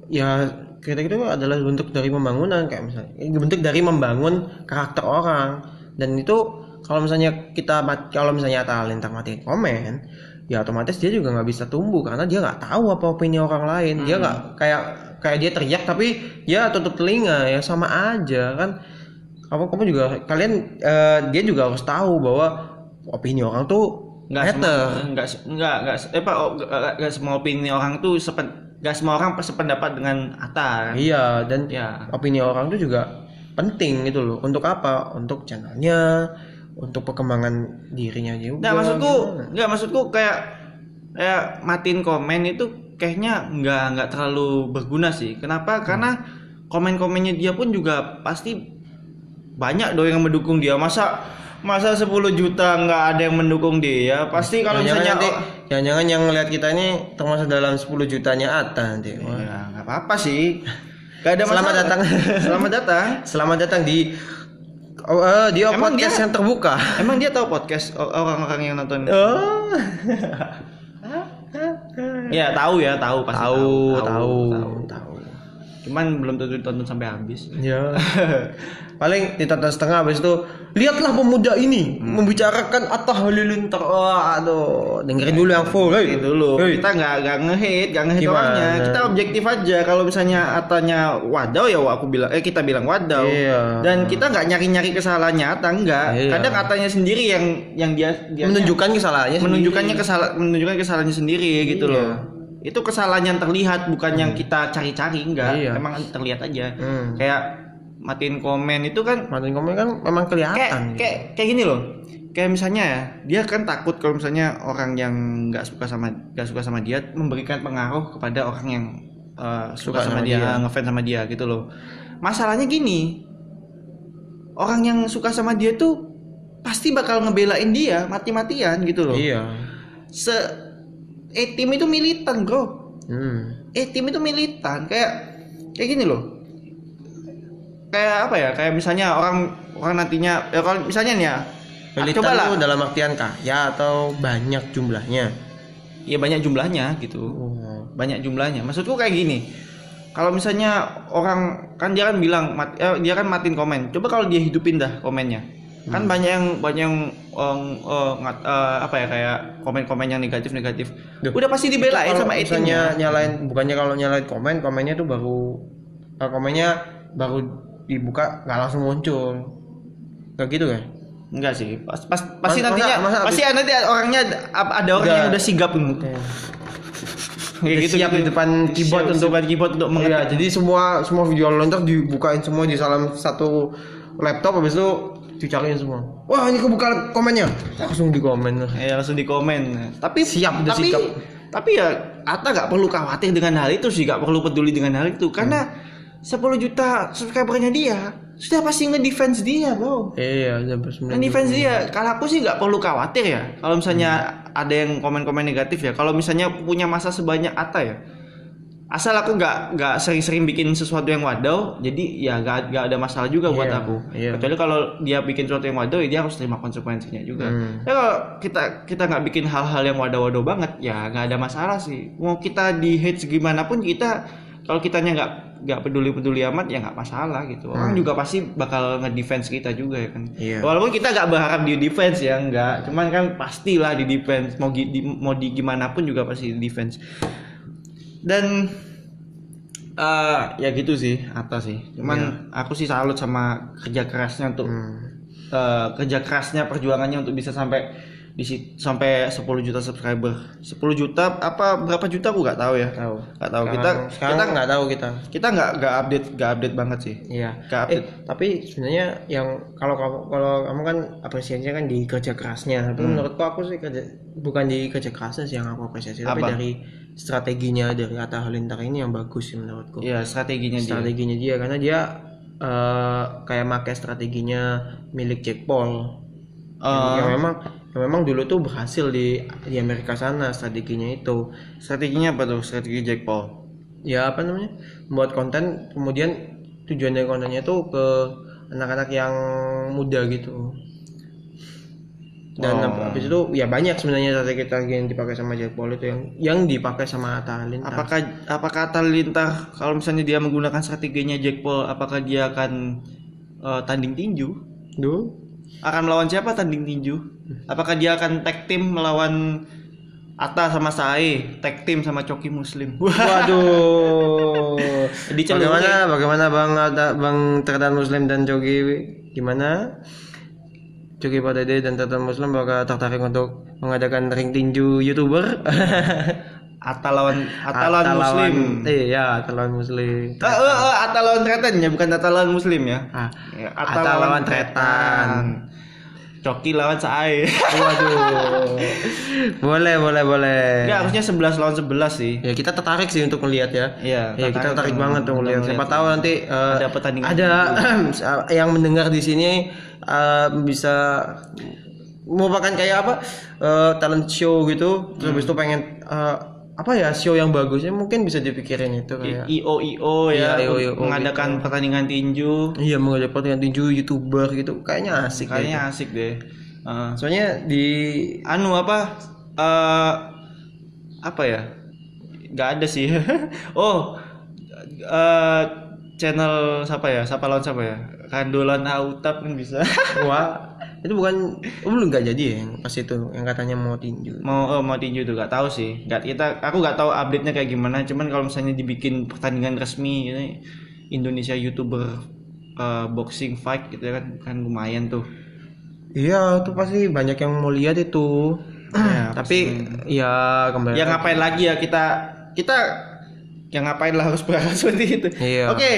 ya kritik itu adalah bentuk dari pembangunan kayak misalnya bentuk dari membangun karakter orang. Dan itu kalau misalnya kita kalau misalnya talenta matiin komen ya otomatis dia juga nggak bisa tumbuh karena dia nggak tahu apa opini orang lain. Dia nggak kayak kayak dia teriak tapi dia tutup telinga ya sama aja kan. Kamu kamu juga kalian eh, dia juga harus tahu bahwa opini orang tuh nggak semua nggak nggak nggak eh pak oh, nggak semua opini orang tuh sepen nggak semua orang sependapat dengan Atta kan? Iya dan ya. opini orang tuh juga penting gitu loh. Untuk apa? Untuk channelnya untuk perkembangan dirinya juga. Nggak maksudku gimana? nggak maksudku kayak kayak matiin komen itu kayaknya nggak nggak terlalu berguna sih. Kenapa? Karena komen-komennya dia pun juga pasti banyak dong yang mendukung dia. Masa masa 10 juta nggak ada yang mendukung dia pasti kalau misalnya nanti oh, jangan-jangan yang ngeliat kita ini termasuk dalam 10 jutanya Atta nanti Wah. ya nggak apa-apa sih Gak ada Selamat masalah. datang. Selamat datang. Selamat datang di Oh, eh, dia Emang podcast dia- yang terbuka. Emang dia tahu podcast orang-orang yang nonton? Oh. Ya tahu ya, tahu pasti tahu, tahu, tahu. tahu. Cuman belum tentu ditonton sampai habis. Ya. Paling ditonton setengah habis itu lihatlah pemuda ini membicarakan Atta Halilintar. Wah, aduh, dengerin dulu yang full. Hey. Dulu. Hey. Kita nggak nggak ngehit, nggak ngehit orangnya. Kita objektif aja. Kalau misalnya atanya wadaw ya aku bilang, eh kita bilang wadaw. Iya. Dan kita nggak nyari-nyari kesalahannya Ata enggak. Iya. Kadang atanya sendiri yang yang dia, dia menunjukkan kesalahannya menunjukkannya kesalahan menunjukkan kesalahannya sendiri gitu Iya. loh. Itu kesalahan yang terlihat bukan yang kita cari-cari enggak. Iya. Emang terlihat aja. Hmm. Kayak matiin komen itu kan Martin komen kan memang kayak kelihatan. kayak kayak gini loh kayak misalnya ya dia kan takut kalau misalnya orang yang nggak suka sama nggak suka sama dia memberikan pengaruh kepada orang yang uh, suka, Suka sama, sama dia, dia. ngefans sama dia gitu loh masalahnya gini orang yang suka sama dia tuh pasti bakal ngebelain dia mati-matian gitu loh Iya. se eh tim itu militan bro. Hmm. eh tim itu militan. Kayak kayak gini loh. Kayak apa ya? Kayak misalnya orang orang nantinya ya kalau misalnya nih ya Militan coba lah. itu dalam artian kaya atau banyak jumlahnya? ya banyak jumlahnya gitu. Oh. banyak jumlahnya. Maksudku kayak gini. Kalau misalnya orang kan dia kan bilang mat- eh, dia kan matiin komen. Coba kalau dia hidupin dah komennya kan banyak yang banyak yang eh, eh, ngat- eh, apa ya kayak komen-komen yang negatif negatif Duh, udah pasti dibelain sama misalnya etimnya nyalain bukannya kalau nyalain komen komennya tuh baru eh, komennya baru dibuka nggak langsung muncul. Kayak gitu kan enggak sih. Pas, pas pasti Masa- nantinya masa habis- pasti nanti orangnya ada orang Udah. yang udah sigap nih Udah siap di depan keyboard Siap- untuk depan keyboard untuk Iya, mengetik. jadi semua semua video lontar dibukain semua di dalam satu laptop habis itu dicariin semua. Wah, ini kebuka komennya. Langsung di komen. ya langsung di komen tapi Siap, udah tapi sikap. tapi ya Ata nggak perlu khawatir dengan hal itu sih nggak perlu peduli dengan hal itu karena 10 juta subscribernya dia sudah pasti ngedefense dia bro Iya, jam 9. ngedefense dia kalau aku sih nggak perlu khawatir ya kalau misalnya ada yang komen-komen negatif ya kalau misalnya punya masa sebanyak Ata ya asal aku nggak nggak sering-sering bikin sesuatu yang wadaw jadi ya nggak nggak ada masalah juga buat Iya, aku iya. kecuali kalau dia bikin sesuatu yang wadaw ya dia harus terima konsekuensinya juga Hmm. ya kalau kita kita nggak bikin hal-hal yang wadaw-wadaw banget ya nggak ada masalah sih mau kita di hate gimana pun kita kalau kitanya nggak nggak peduli-peduli amat ya nggak masalah gitu orang juga pasti bakal ngedefense kita juga ya kan Hmm. Iya. walaupun kita nggak berharap di defense ya nggak cuman kan pastilah di defense mau di, mau di gimana pun juga pasti di defense dan eh ya gitu sih atas sih cuman aku sih salut sama kerja kerasnya untuk Hmm. eh, kerja kerasnya perjuangannya untuk bisa sampai di sampai 10 juta subscriber 10 juta apa berapa juta aku nggak tahu ya Tahu. nggak tahu kita Sekarang- kita nggak tahu kita. kita nggak nggak update nggak update banget sih Iya. Nggak Eh, update tapi sebenarnya yang kalau kamu kalau kamu kan apresiasinya kan di kerja kerasnya. Tapi menurutku aku sih kerja bukan di kerja kerasnya sih yang aku apresiasi, tapi Apa? dari strateginya dari Atta Halilintar ini yang bagus sih menurutku. Iya strateginya dia strateginya dia karena dia eh, kayak pakai strateginya milik Jack Paul Eh, yang memang memang dulu tuh berhasil di di Amerika sana strateginya itu. Strateginya apa tuh? Strategi Jack Paul? Ya apa namanya? Membuat konten kemudian tujuan dari kontennya tuh ke anak-anak yang muda gitu. Dan Oh. hab- habis itu ya banyak sebenarnya strategi-strategi yang dipakai sama Jack Paul itu yang yang dipakai sama Atta Halilintar apakah apakah Atta Halilintar kalau misalnya dia menggunakan strateginya Jack Paul apakah dia akan eh, tanding tinju? Duh. Akan melawan siapa tanding tinju apakah dia akan tag team melawan Atta sama Sae tag team sama Coki Muslim Waduh. Bagaimana bagaimana Bang ada Bang Terdan Muslim dan Jogi gimana? Jogi Padade dan Terdan Muslim bakal tertarik untuk mengadakan ring tinju YouTuber? Atta lawan Atta lawan Muslim Iya, Atta lawan Muslim. Eh, eh, eh, Atta lawan Tretan ya bukan Atta lawan Muslim ya Ah, Ya, Atta lawan Tretan. Coki lawan Sae Waduh. boleh, boleh, boleh. Enggak harusnya 11 lawan 11 sih Ya kita tertarik sih untuk melihat ya. Iya, Iya kita tertarik banget untuk melihat. Siapa tahu nanti eh, Ada pertandingan ada yang mendengar di sini eh, bisa merupakan kayak apa eh, talent show gitu. Terus habis itu pengen eh, apa ya show yang bagusnya mungkin bisa dipikirin itu kayak IO IO ya IO, IO mengadakan pertandingan tinju. Iya mengajak pertandingan tinju youtuber gitu. Kayaknya asik deh. kayaknya asik deh. Eh, soalnya di anu apa eh apa ya? Nggak ada sih. Oh eh channel siapa ya? Siapa lawan siapa ya? Kandolan autap kan bisa. Wah itu bukan oh, belum nggak jadi ya yang pas itu yang katanya mau tinju. Mau oh, mau tinju tuh nggak tahu sih. Nggak kita aku nggak tahu update nya kayak gimana. Cuman kalau misalnya dibikin pertandingan resmi ini Indonesia youtuber eh, boxing fight gitu kan kan lumayan tuh. Iya tuh pasti banyak yang mau lihat itu. Ya, tapi ya kembali ya ngapain lagi ya kita kita yang ngapain lah harus berharap seperti itu. Iya. oke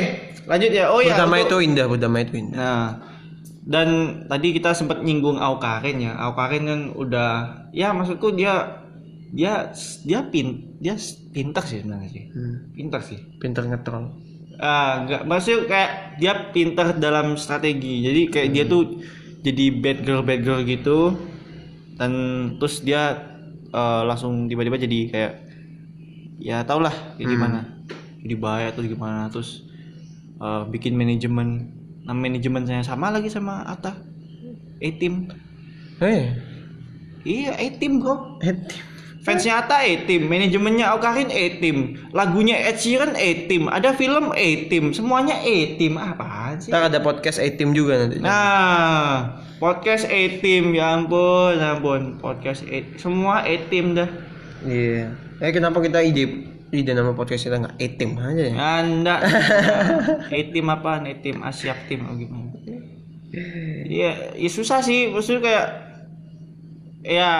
lanjut ya. Oh ya Berdamai untuk- itu indah berdamai itu indah. Nah, dan tadi kita sempat nyinggung Aukarin ya. Aukarin kan udah ya maksudku dia dia dia pin dia pintar sih sebenarnya sih. Hmm, Pintar sih. pinter ngetrol Ah, enggak maksudnya kayak dia pintar dalam strategi. Jadi kayak dia tuh jadi bad girl bad girl gitu dan terus dia eh, langsung tiba-tiba jadi kayak ya tau lah kayak gimana. Jadi bahaya atau gimana terus eh, bikin manajemen nama manajemen saya sama lagi sama Atta. A-team. eh Iya, A-team bro. eh, Fansnya Atta A-team, manajemennya Aukarin A-team, lagunya Ed Sheeran A-team, ada film A-team, semuanya A-team. Apaan sih? ntar ada podcast A team juga nanti Nah, podcast A-team, ya ampun, ya ampun, podcast A semua A-team dah. iya eh kenapa kita ide ide nama podcast kita nggak team aja ya? Anda A-team apaan? A-team Asiap team atau gimana? Iya, ya susah sih, maksudnya kayak ya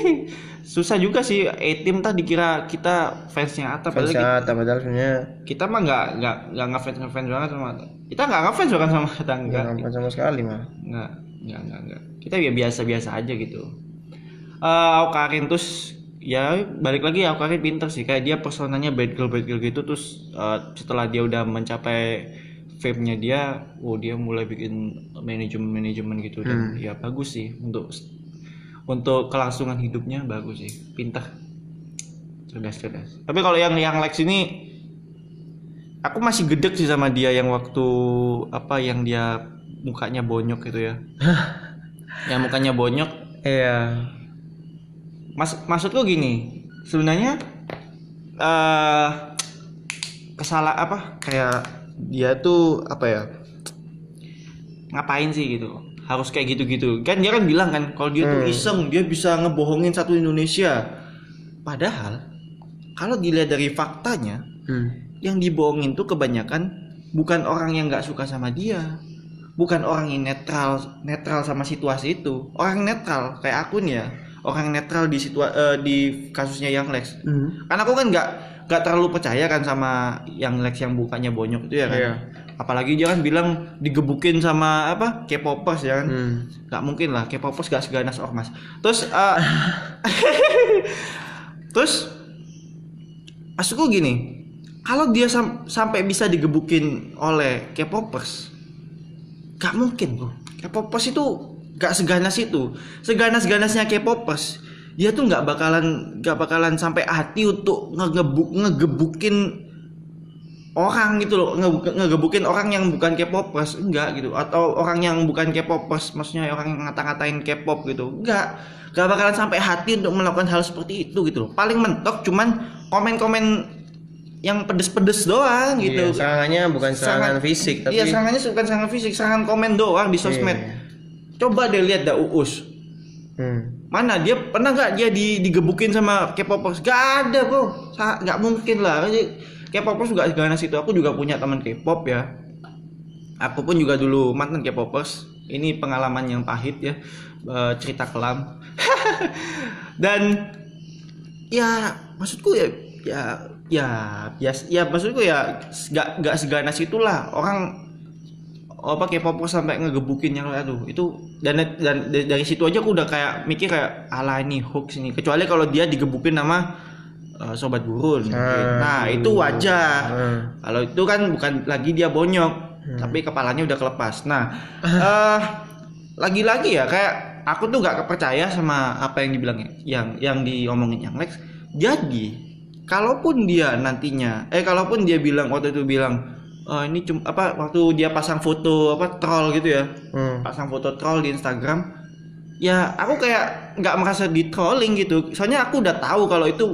susah juga sih. A-team tadi dikira kita fansnya Atta padahal Fansnya Atta padahal sebenarnya kita mah nggak nggak nggak ngefans ngefans banget sama kita nggak ngefans bahkan sama Atta nggak enggak. nampak sama sekali mah. Nggak nggak nggak nggak. Kita ya biasa biasa aja gitu. Eh Aukarin terus ya balik lagi Aukarin pinter sih. Kayak dia personanya bad girl bad girl gitu terus eh, setelah dia udah mencapai fame-nya dia oh dia mulai bikin manajemen manajemen gitu dan ya bagus sih. Untuk untuk kelangsungan hidupnya bagus sih. Pintar cerdas cerdas tapi kalau yang yang Lex ini aku masih gedek sih sama dia yang waktu apa yang dia mukanya bonyok gitu ya. Yang mukanya bonyok. Iya mas maksudku gini sebenarnya eh kesalah apa kayak dia tuh apa ya ngapain sih gitu? Harus kayak gitu-gitu. Kan dia kan bilang kan kalau dia tuh iseng dia bisa ngebohongin satu Indonesia. Padahal kalau dilihat dari faktanya hmm. yang dibohongin tuh kebanyakan bukan orang yang nggak suka sama dia. Bukan orang yang netral netral sama situasi itu. Orang netral kayak aku nih ya orang netral di situa eh, di kasusnya yang Lex Hmm. karena aku kan nggak nggak terlalu percaya kan sama yang Lex yang bukannya bonyok itu ya kan Iya. apalagi dia kan bilang digebukin sama apa K-popers ya kan Hmm. nggak mungkin lah K-popers gak seganas ormas terus eh, terus maksudku gini kalau dia sam- sampai bisa digebukin oleh K-popers gak mungkin bro K-popers itu gak seganas itu. Seganas-ganasnya K-popers dia tuh nggak bakalan nggak bakalan sampai hati untuk ngegebuk ngegebukin orang gitu loh. Nge- ngegebukin orang yang bukan K-popers enggak gitu. Atau orang yang bukan K-popers maksudnya orang yang ngata-ngatain K-pop gitu. Enggak enggak bakalan sampai hati untuk melakukan hal seperti itu gitu loh. Paling mentok cuman komen-komen yang pedes-pedes doang gitu. Iya, serangannya bukan serangan Serangan- fisik tapi iya serangannya bukan serangan fisik serangan komen doang di sosmed. Iya. Coba deh lihat dah Uus. Hmm. mana dia pernah nggak dia di, digebukin sama K-popers gak ada bro. Nggak mungkin lah. K-popers juga seganas itu aku juga punya teman K-pop ya. Aku pun juga dulu mantan K-popers ini pengalaman yang pahit ya. Eh, cerita kelam. Dan ya maksudku ya ya ya bias ya maksudku ya nggak nggak seganas itulah orang apa K-popers sampai ngegebukin yang aduh itu dan dan dari, dari situ aja aku udah kayak mikir kayak ala ini hoax ini. Kecuali kalau dia digebukin sama eh, sobat gurun Ah, nah itu wajar. Hmm. kalau itu kan bukan lagi dia bonyok tapi kepalanya udah kelepas. Nah eh lagi-lagi ya kayak aku tuh gak percaya sama apa yang dibilang yang yang diomongin yang Lex. Jadi kalaupun dia nantinya eh kalaupun dia bilang waktu itu bilang oh, ini cuma apa waktu dia pasang foto apa troll gitu ya. Hmm. pasang foto troll di Instagram. Ya aku kayak nggak merasa di trolling gitu. Soalnya aku udah tahu kalau itu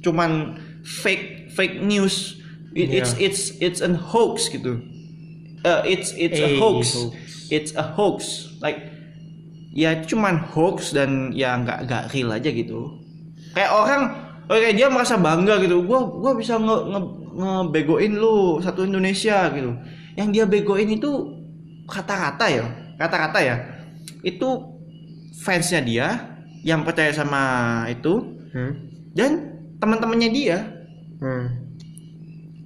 cuman fake fake news. It- it's Iya. it's it's an hoax gitu. Uh, it's it's a Eh, hoax. hoax. it's a hoax. Like ya cuman hoax dan ya nggak nggak real aja gitu. Kayak orang oke dia merasa bangga gitu. Gua gua bisa nge, nge, ngebegoin lu satu Indonesia gitu. Yang dia begoin itu kata-kata ya kata-kata ya. Itu fansnya dia yang percaya sama itu Hmm. dan teman-temannya dia. Hmm.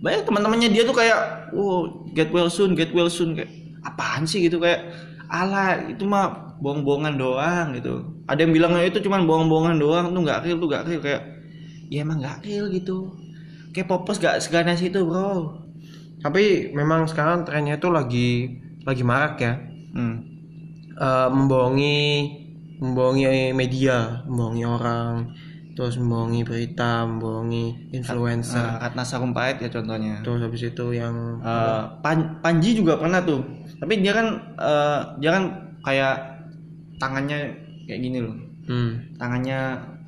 banyak teman-temannya dia tuh kayak wow get well soon get well soon. Kayak apaan sih? Gitu kayak ala itu mah bohong-bohongan doang gitu. Ada yang bilang itu cuman bohong-bohongan doang tuh nggak real tuh nggak real. Kayak ya emang nggak real gitu kayak popos gak seganas itu bro Tapi memang sekarang trennya itu lagi lagi marak ya. hmm. Eh, membohongi membohongi media, membohongi orang, terus membohongi berita, membohongi influencer. Nah, Ratna Sarumpait ya contohnya Terus habis itu yang Eh, Pan- Panji juga pernah tuh tapi dia kan eh, dia kan kayak tangannya kayak gini loh hmm, tangannya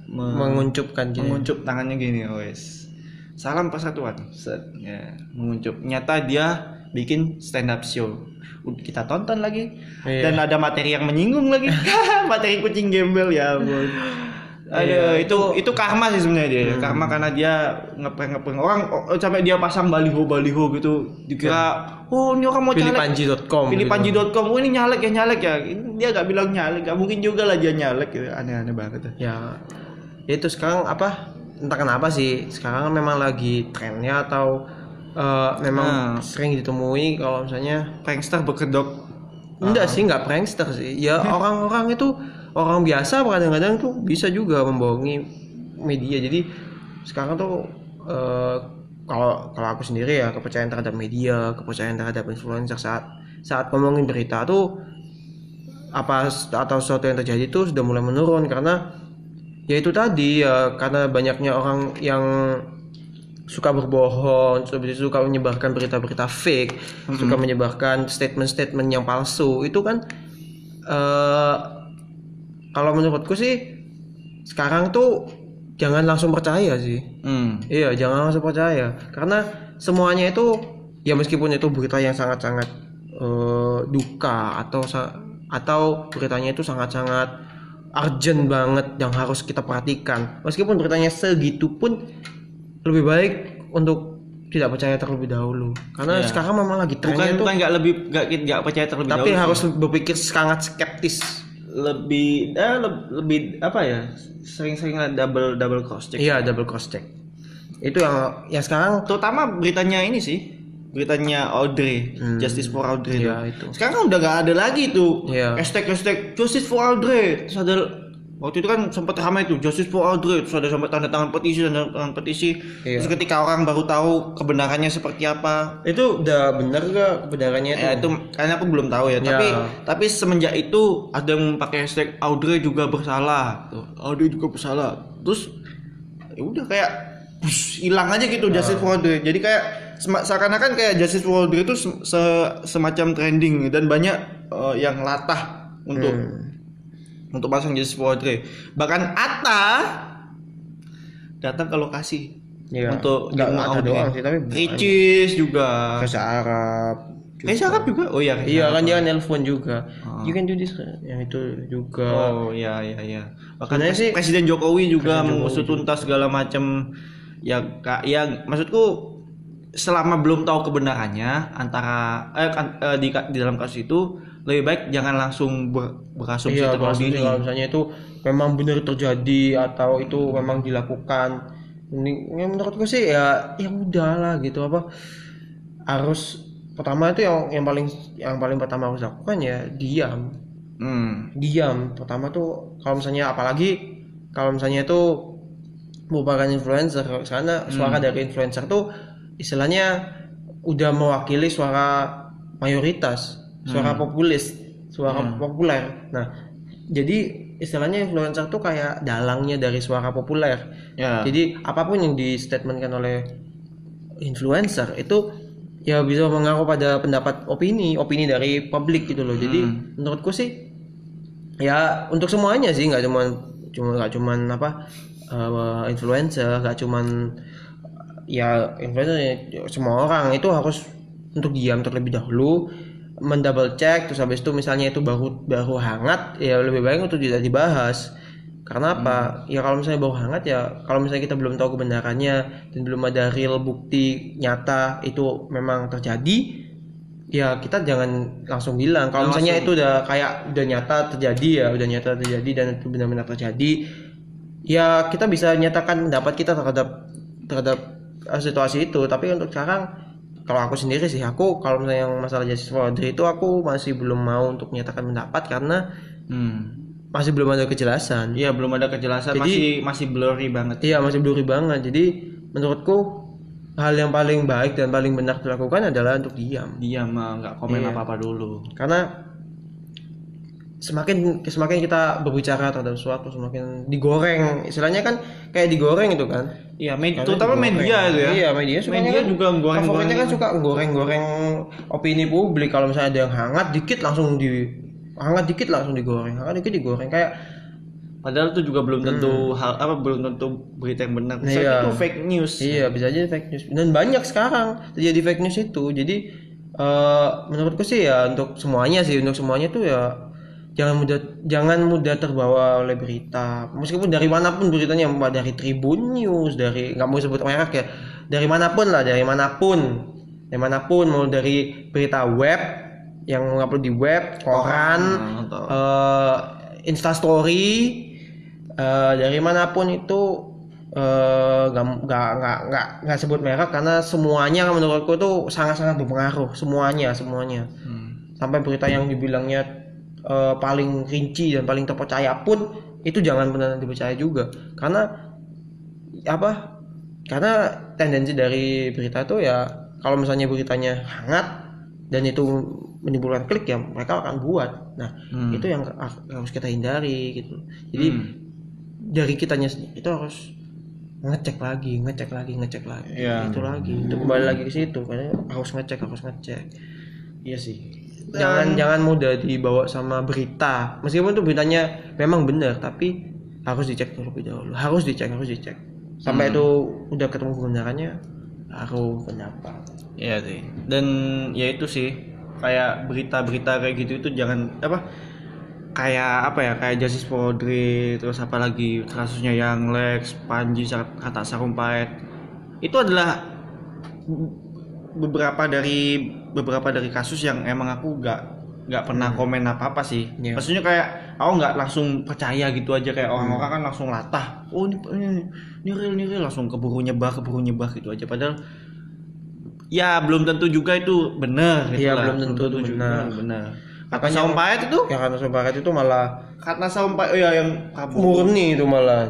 menguncupkan gini. menguncup tangannya gini wes salam persatuan set ya menguncup nyata dia bikin stand up show kita tonton lagi Iya. dan ada materi yang menyinggung lagi materi kucing gembel ya ampun Aduh, Iya, itu itu karma sih sebenarnya dia. Karma karena dia ngeprank ngeprank orang oh, sampai dia pasang baliho baliho gitu. Dikira, oh ini orang mau caleg. Pilihpanji.com Pilih gitu. Oh ini nyalek ya nyalek ya. Dia gak bilang nyalek, gak mungkin juga lah dia nyalek gitu. Aneh-aneh banget. ya itu sekarang apa? Entah kenapa sih sekarang memang lagi trennya atau eh, memang Nah. sering ditemui kalau misalnya Prankster berkedok. enggak sih nggak prankster sih. Ya orang-orang itu orang biasa kadang-kadang tuh bisa juga membohongi media. Jadi sekarang tuh eh, kalau kalau aku sendiri ya kepercayaan terhadap media kepercayaan terhadap influencer saat saat ngomongin berita tuh apa atau sesuatu yang terjadi tuh sudah mulai menurun. Karena ya itu tadi ya karena banyaknya orang yang suka berbohong, suka menyebarkan berita-berita fake, suka menyebarkan statement-statement yang palsu. Itu kan eh kalau menurutku sih sekarang tuh jangan langsung percaya sih. Hmm. Iya, jangan langsung percaya karena semuanya itu ya meskipun itu berita yang sangat-sangat eh, duka atau atau beritanya itu sangat-sangat urgent banget yang harus kita perhatikan. Meskipun beritanya segitu pun lebih baik untuk tidak percaya terlebih dahulu karena Iya. sekarang memang lagi Bukan trennya itu bukan nggak lebih nggak nggak percaya terlebih tapi dahulu. harus berpikir sangat skeptis. lebih eh, leb- lebih apa ya? Sering-sering double double cross check. Iya, double cross check. Itu yang yang sekarang Terutama beritanya ini sih. Beritanya Audrey, Justice for Audrey Iya, itu. itu. Sekarang kan udah nggak ada lagi tuh. Iya. Hashtag hashtag Justice for Audrey. Terus ada waktu itu kan sempat ramai tuh Justice for Audrey. Terus ada sampai tanda tangan petisi, tanda tangan petisi. Iya. Terus ketika orang baru tahu kebenarannya seperti apa, itu udah bener gak kebenarannya itu? Ya itu karena aku belum tahu ya. Ya. Tapi tapi semenjak itu ada yang pakai hashtag Audrey juga bersalah. Tuh, Audrey juga bersalah. Terus ya udah kayak hilang aja gitu Justice for Audrey. Jadi kayak seakan-akan kayak Justice Audrey itu se- semacam trending dan banyak eh, yang latah untuk untuk pasang Justice Audrey. Bahkan Atta datang ke lokasi Iya. untuk Nggak Audrey. doang sih, tapi Ricis juga. Bahasa Arab. Arab juga? Oh iya. Iya kan dia nelpon juga. Ah. You can do this yang itu juga. Oh iya iya iya. Pres- sih Presiden Jokowi juga mengusut tuntas segala macam ya kak ya maksudku selama belum tahu kebenarannya antara eh, kan- eh, di, di dalam kasus itu lebih baik jangan langsung ber, berasumsi Iya, terlalu dini. kalau misalnya itu memang benar terjadi atau itu memang dilakukan. Ini menurutku sih ya ya udahlah gitu apa harus pertama itu yang yang paling yang paling pertama harus lakukan ya diam Hmm. diam pertama tuh kalau misalnya apalagi kalau misalnya itu merupakan influencer karena suara dari influencer tuh istilahnya udah mewakili suara mayoritas suara populis suara populer nah jadi istilahnya influencer tuh kayak dalangnya dari suara populer. Ya. Jadi apa pun yang di statementkan oleh influencer itu ya bisa mengaruh pada pendapat opini, opini dari publik gitu loh. Jadi menurutku sih ya untuk semuanya sih nggak cuman cuma nggak cuman apa eh, influencer, nggak cuman ya influencer ya, semua orang itu harus untuk diam terlebih dahulu mendouble check terus habis itu misalnya itu baru baru hangat ya lebih baik untuk tidak dibahas. Karena apa? Ya kalau misalnya baru hangat ya kalau misalnya kita belum tahu kebenarannya dan belum ada real bukti nyata itu memang terjadi ya kita jangan langsung bilang. Kalau misalnya itu udah kayak udah nyata terjadi ya udah nyata terjadi dan itu benar-benar terjadi ya kita bisa nyatakan pendapat kita terhadap terhadap situasi itu tapi untuk sekarang kalau aku sendiri sih aku kalau misalnya yang masalah justice for Audrey itu aku masih belum mau untuk menyatakan pendapat karena Hmm. masih belum ada kejelasan Iya belum ada kejelasan Jadi- masih masih blurry banget. iya masih blurry banget jadi menurutku hal yang paling baik dan paling benar dilakukan adalah untuk diam Dia mah nggak komen Iya. apa-apa dulu. karena semakin semakin kita berbicara terhadap sesuatu semakin digoreng istilahnya kan kayak digoreng itu kan Iya, med- terutama digoreng. media itu ya. iya media Media kan, juga goreng-goreng. favoritnya kan suka goreng-goreng opini publik kalau misalnya ada yang hangat dikit langsung di hangat dikit langsung digoreng hangat dikit digoreng kayak Padahal itu juga belum tentu hal apa belum tentu berita yang benar. Bisa Hmm. Iya. itu fake news. Iya bisa aja fake news dan banyak sekarang terjadi fake news itu jadi eh, menurutku sih ya untuk semuanya sih untuk semuanya tuh ya jangan mudah jangan mudah terbawa oleh berita. Meskipun dari mana pun beritanya mau dari Tribun News dari nggak mau sebut merek ya. Dari mana pun lah dari mana pun dari mana pun mau dari berita web yang mengupload di web koran atau- eh instastory eh, dari mana pun itu eh, nggak nggak nggak nggak nggak sebut merek karena semuanya menurutku tuh sangat sangat berpengaruh. Semuanya semuanya. Hmm. sampai berita yang dibilangnya eh, paling rinci dan paling terpercaya pun itu jangan benar dipercaya juga karena apa karena tendensi dari berita itu ya kalau misalnya beritanya hangat dan itu menimbulkan klik ya mereka akan buat nah Hmm. itu yang ha- harus kita hindari gitu jadi Hmm. dari kitanya itu harus ngecek lagi ngecek lagi ngecek lagi Iya. itu lagi itu kembali lagi ke situ karena harus ngecek harus ngecek Iya sih. Jangan jangan mudah dibawa sama berita. Meskipun tuh beritanya memang benar tapi harus dicek terlebih dahulu. Harus dicek harus dicek. Sampai itu udah ketemu kebenarannya baru pendapat Iya sih. Dan ya itu sih kayak berita-berita kayak gitu itu jangan apa kayak apa ya kayak Justice for Audrey terus apa lagi kasusnya yang Lex Panji kata Sarumpait. Itu adalah beberapa dari beberapa dari kasus yang emang aku nggak nggak pernah komen apa apa sih. Iya. maksudnya kayak aku nggak langsung percaya gitu aja kayak orang-orang kan langsung latah. Oh ini ini ini real ini real. Langsung keburu nyebar keburu nyebar gitu aja. Padahal ya belum tentu juga itu benar gitu Iya, lah. belum tentu itu juga benar. benar. Kata Sarumpait itu? Ya karena Sobarat itu malah kata Sarumpait oh ya yang murni itu malah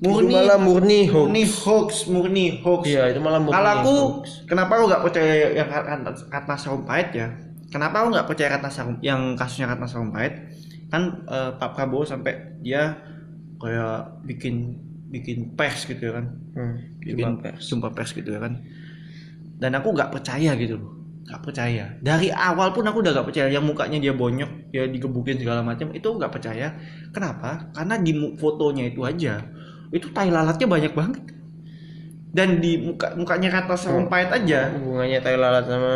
Murni. itu malah murni hoax murni hoax murni hoax iya itu malah murni Kalau aku, hoax. kenapa aku nggak percaya yang Ratna, Sarumpait ya? Kenapa aku nggak percaya Ratna Sarum, yang kasusnya Ratna Sarumpait? Kan eh, Pak Prabowo sampai dia kayak bikin bikin pers gitu ya kan? Hmm, Bikin jumpa pers. jumpa pers gitu ya kan? Dan aku nggak percaya gitu loh, nggak percaya. Dari awal pun aku udah nggak percaya. Yang mukanya dia bonyok, dia digebukin segala macam, itu nggak percaya. Kenapa? Karena di fotonya itu aja, itu tai lalatnya banyak banget. Dan di muka mukanya Ratna Sarumpait aja, hubungannya tai lalat sama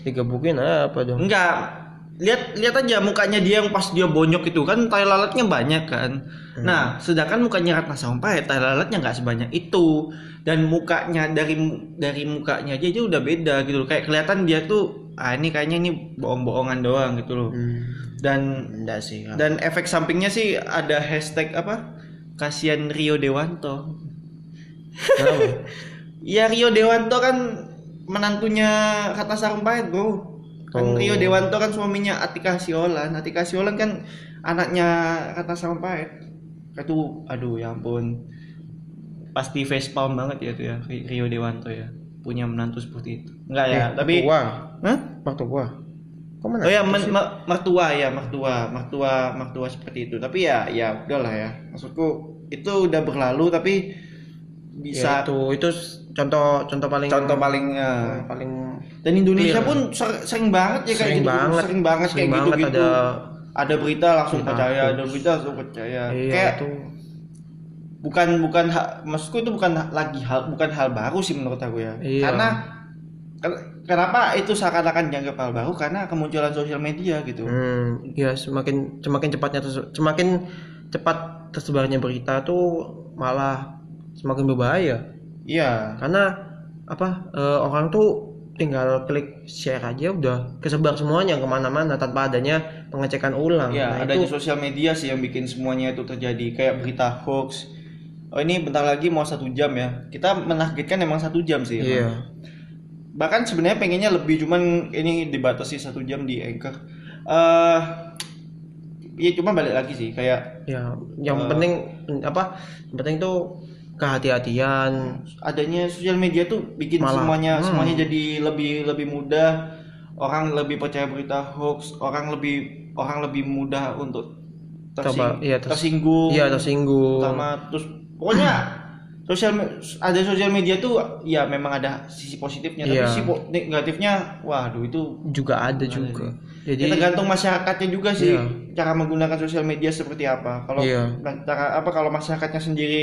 digebukin apa dong Enggak. Lihat lihat aja mukanya dia yang pas dia bonyok itu kan tai lalatnya banyak kan. Nah, sedangkan mukanya Ratna Sarumpait tai lalatnya nggak sebanyak itu. Dan mukanya dari dari mukanya aja dia udah beda gitu loh. Kayak kelihatan dia tuh ah ini kayaknya ini bohong-bohongan doang gitu loh. hmm. Dan enggak sih Kak. dan efek sampingnya sih ada hashtag apa? Kasihan Rio Dewanto. Kenapa? Ya Rio Dewanto kan menantunya Ratna Sarumpait bro kan Oh. Rio Dewanto kan suaminya Atika Siolan Atika Siolan kan anaknya Ratna Sarumpait itu aduh ya ampun pasti facepalm banget ya tuh ya Rio Dewanto ya punya menantu seperti itu enggak ya Eh, tapi tua Hah? waktu gua kok Oh ya men- me- mertua ya mertua mertua mertua seperti itu. Tapi ya ya udahlah ya. Maksudku itu udah berlalu tapi bisa bisa itu itu contoh contoh paling contoh paling eh, paling dan Indonesia Clear. pun ser- sering banget ya kayak Sering gitu banget. sering banget Sering kayak banget gitu. gitu ada- ada berita langsung Berita percaya ada berita langsung percaya. Iya kayak itu. bukan bukan maksudku itu bukan lagi hal bukan hal baru sih menurut aku ya. Iya. karena kenapa itu seakan-akan dianggap hal baru karena kemunculan sosial media gitu. Hmm, ya semakin semakin cepatnya semakin cepat tersebarnya berita tuh malah semakin berbahaya. Iya. Karena apa eh, orang tuh tinggal klik share aja udah kesebar semuanya ke mana-mana tanpa adanya pengecekan ulang. Ya nah, adanya itu sosial media sih yang bikin semuanya itu terjadi. Kayak berita hoax. Oh ini bentar lagi mau satu jam ya. Kita menargetkan emang satu jam sih. Emang. Bahkan sebenarnya pengennya lebih cuman ini dibatasi satu jam di anchor. Eh ya cuma balik lagi sih kayak ya yang Eh. penting apa yang penting tuh kehati-hatian. Adanya sosial media tuh bikin Malah, semuanya hmm. semuanya jadi lebih lebih mudah. Orang lebih percaya berita hoax orang lebih orang lebih mudah untuk tersing- Coba, iya, ters- tersinggung. iya tersinggung. Sama terus pokoknya sosial ada sosial media tuh ya memang ada sisi positifnya Iya. tapi sisi po- negatifnya waduh itu juga ada juga Ya, jadi tergantung masyarakatnya juga sih Iya. cara menggunakan sosial media seperti apa. Kalau Iya. cara apa kalau masyarakatnya sendiri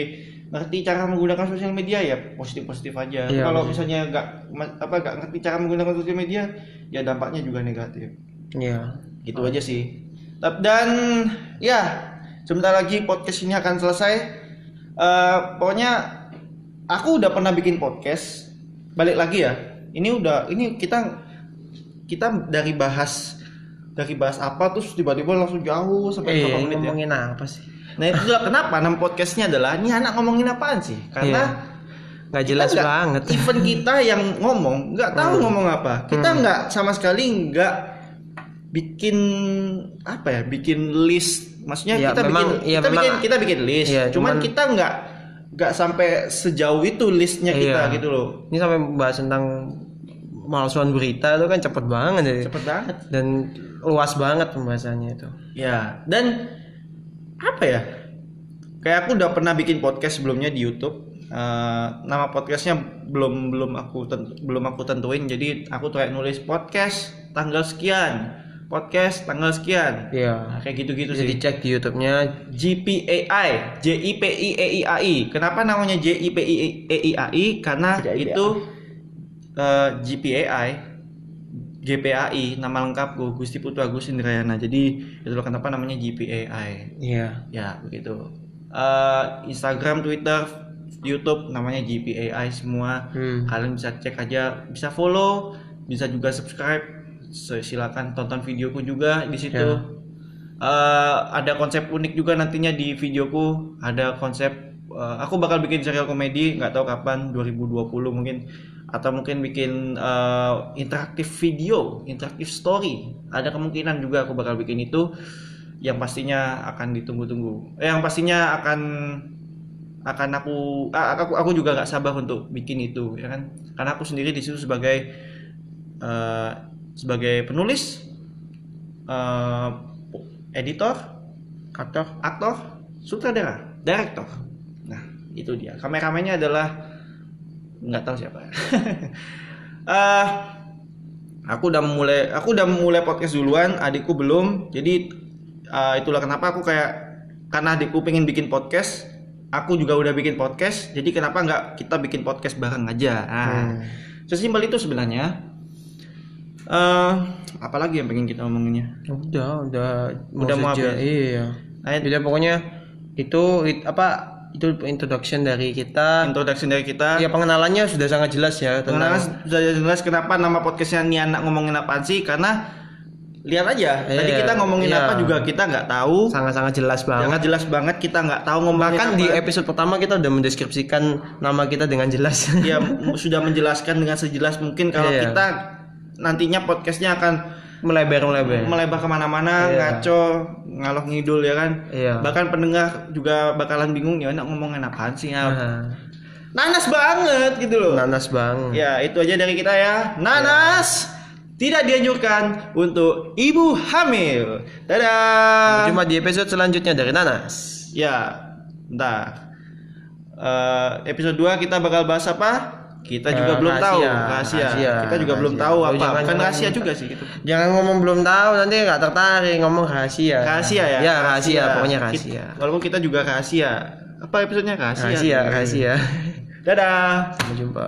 ngerti cara menggunakan sosial media ya positif positif aja. Iya, kalau misalnya nggak apa nggak ngerti cara menggunakan sosial media ya dampaknya juga negatif. ya Gitu aja sih. Dan ya sebentar lagi podcast ini akan selesai. Eh, pokoknya aku udah pernah bikin podcast. Balik lagi ya. Ini udah ini kita kita dari bahas dari bahas apa terus tiba-tiba langsung jauh sampai eh berapa menit ya. ngomongin apa sih Nah itu juga kenapa nama podcastnya adalah ini anak ngomongin apaan sih? Karena nggak kita jelas nggak- banget Even kita yang ngomong nggak tahu Hmm. ngomong apa. Kita Hmm. nggak sama sekali nggak bikin apa ya? Bikin list. Maksudnya Ya, kita memang- bikin ya, kita memang- bikin kita bikin list. Iya, cuman, cuman- kita nggak nggak sampai sejauh itu listnya kita Iya. gitu loh. ini sampai bahas tentang malsuan berita itu kan cepet banget ya Cepet banget. dan luas banget pembahasannya itu Ya, dan apa ya? Kayak aku udah pernah bikin podcast sebelumnya di YouTube. Eh, nama podcastnya belum belum aku tent- belum aku tentuin. Jadi aku kayak nulis podcast tanggal sekian, podcast tanggal sekian. Nah, iya kayak gitu-gitu sih. dicek di YouTube-nya GPAI, J I P I E I A I. Kenapa namanya J I P I E I A I? Karena JIPAI. itu eh, GPAI, GPAI nama lengkapku Gusti Putu Agus Indrayana. Jadi itulah kenapa namanya GPAI. iya Ya begitu. Eh, Instagram, Twitter, YouTube namanya GPAI semua. hmm. Kalian bisa cek aja, bisa follow, bisa juga subscribe. So, silakan tonton videoku juga di situ. Ya. Eh, ada konsep unik juga nantinya di videoku. Ada konsep eh, aku bakal bikin serial komedi, nggak tahu kapan 2020 mungkin atau mungkin bikin eh, interaktif video, interaktif story. Ada kemungkinan juga aku bakal bikin itu yang pastinya akan ditunggu-tunggu. Eh, yang pastinya akan akan aku aku aku juga nggak sabar untuk bikin itu ya kan karena aku sendiri di situ sebagai eh, sebagai penulis eh, editor aktor aktor sutradara direktor nah itu dia. Kameramennya adalah nggak tahu siapa. Eh aku udah mulai aku udah mulai podcast duluan adikku belum. Jadi eh, itulah kenapa aku kayak karena adikku pengen bikin podcast aku juga udah bikin podcast jadi kenapa nggak kita bikin podcast bareng aja? Nah, Hmm. sesimpel itu sebenarnya eh apalagi yang pengen kita omonginnya? udah udah Udah mau habis? iya. Nah, Jadi pokoknya itu it- apa itu introduction dari kita. Introduction dari kita. Ya pengenalannya sudah sangat jelas ya tentang sudah jelas kenapa nama podcastnya nih anak ngomongin apaan sih? Karena lihat aja tadi Iya, kita ngomongin iya. apa juga kita nggak tahu. Sangat-sangat jelas banget. Sangat jelas banget kita nggak tahu ngomongin bahkan apa. di episode pertama kita udah mendeskripsikan nama kita dengan jelas. Ya sudah menjelaskan dengan sejelas mungkin kalau Iya. kita nantinya podcastnya akan melebar melebar melebar ke mana-mana Iya. ngaco ngalok ngidul ya kan iya bahkan pendengar juga bakalan bingung ya anak ngomongin apaan sih ya Nah, nanas banget gitu loh nanas bang Ya, itu aja dari kita ya. Nanas. tidak dianjurkan untuk ibu hamil. Dadah. Cuma di episode selanjutnya dari Nanas. Ya, entah. Eh, episode 2 kita bakal bahas apa? Kita juga Eh, belum tahu rahasia, rahasia. rahasia, Kita juga belum rahasia. tahu Oh, apa. jangan ngomong- rahasia juga sih itu. Jangan ngomong belum tahu nanti nggak tertarik ngomong rahasia. Rahasia ya. Ya rahasia, pokoknya Kita- rahasia. walaupun kita juga rahasia. Apa episodenya rahasia? Rahasia, rahasia. Dadah. Sampai jumpa.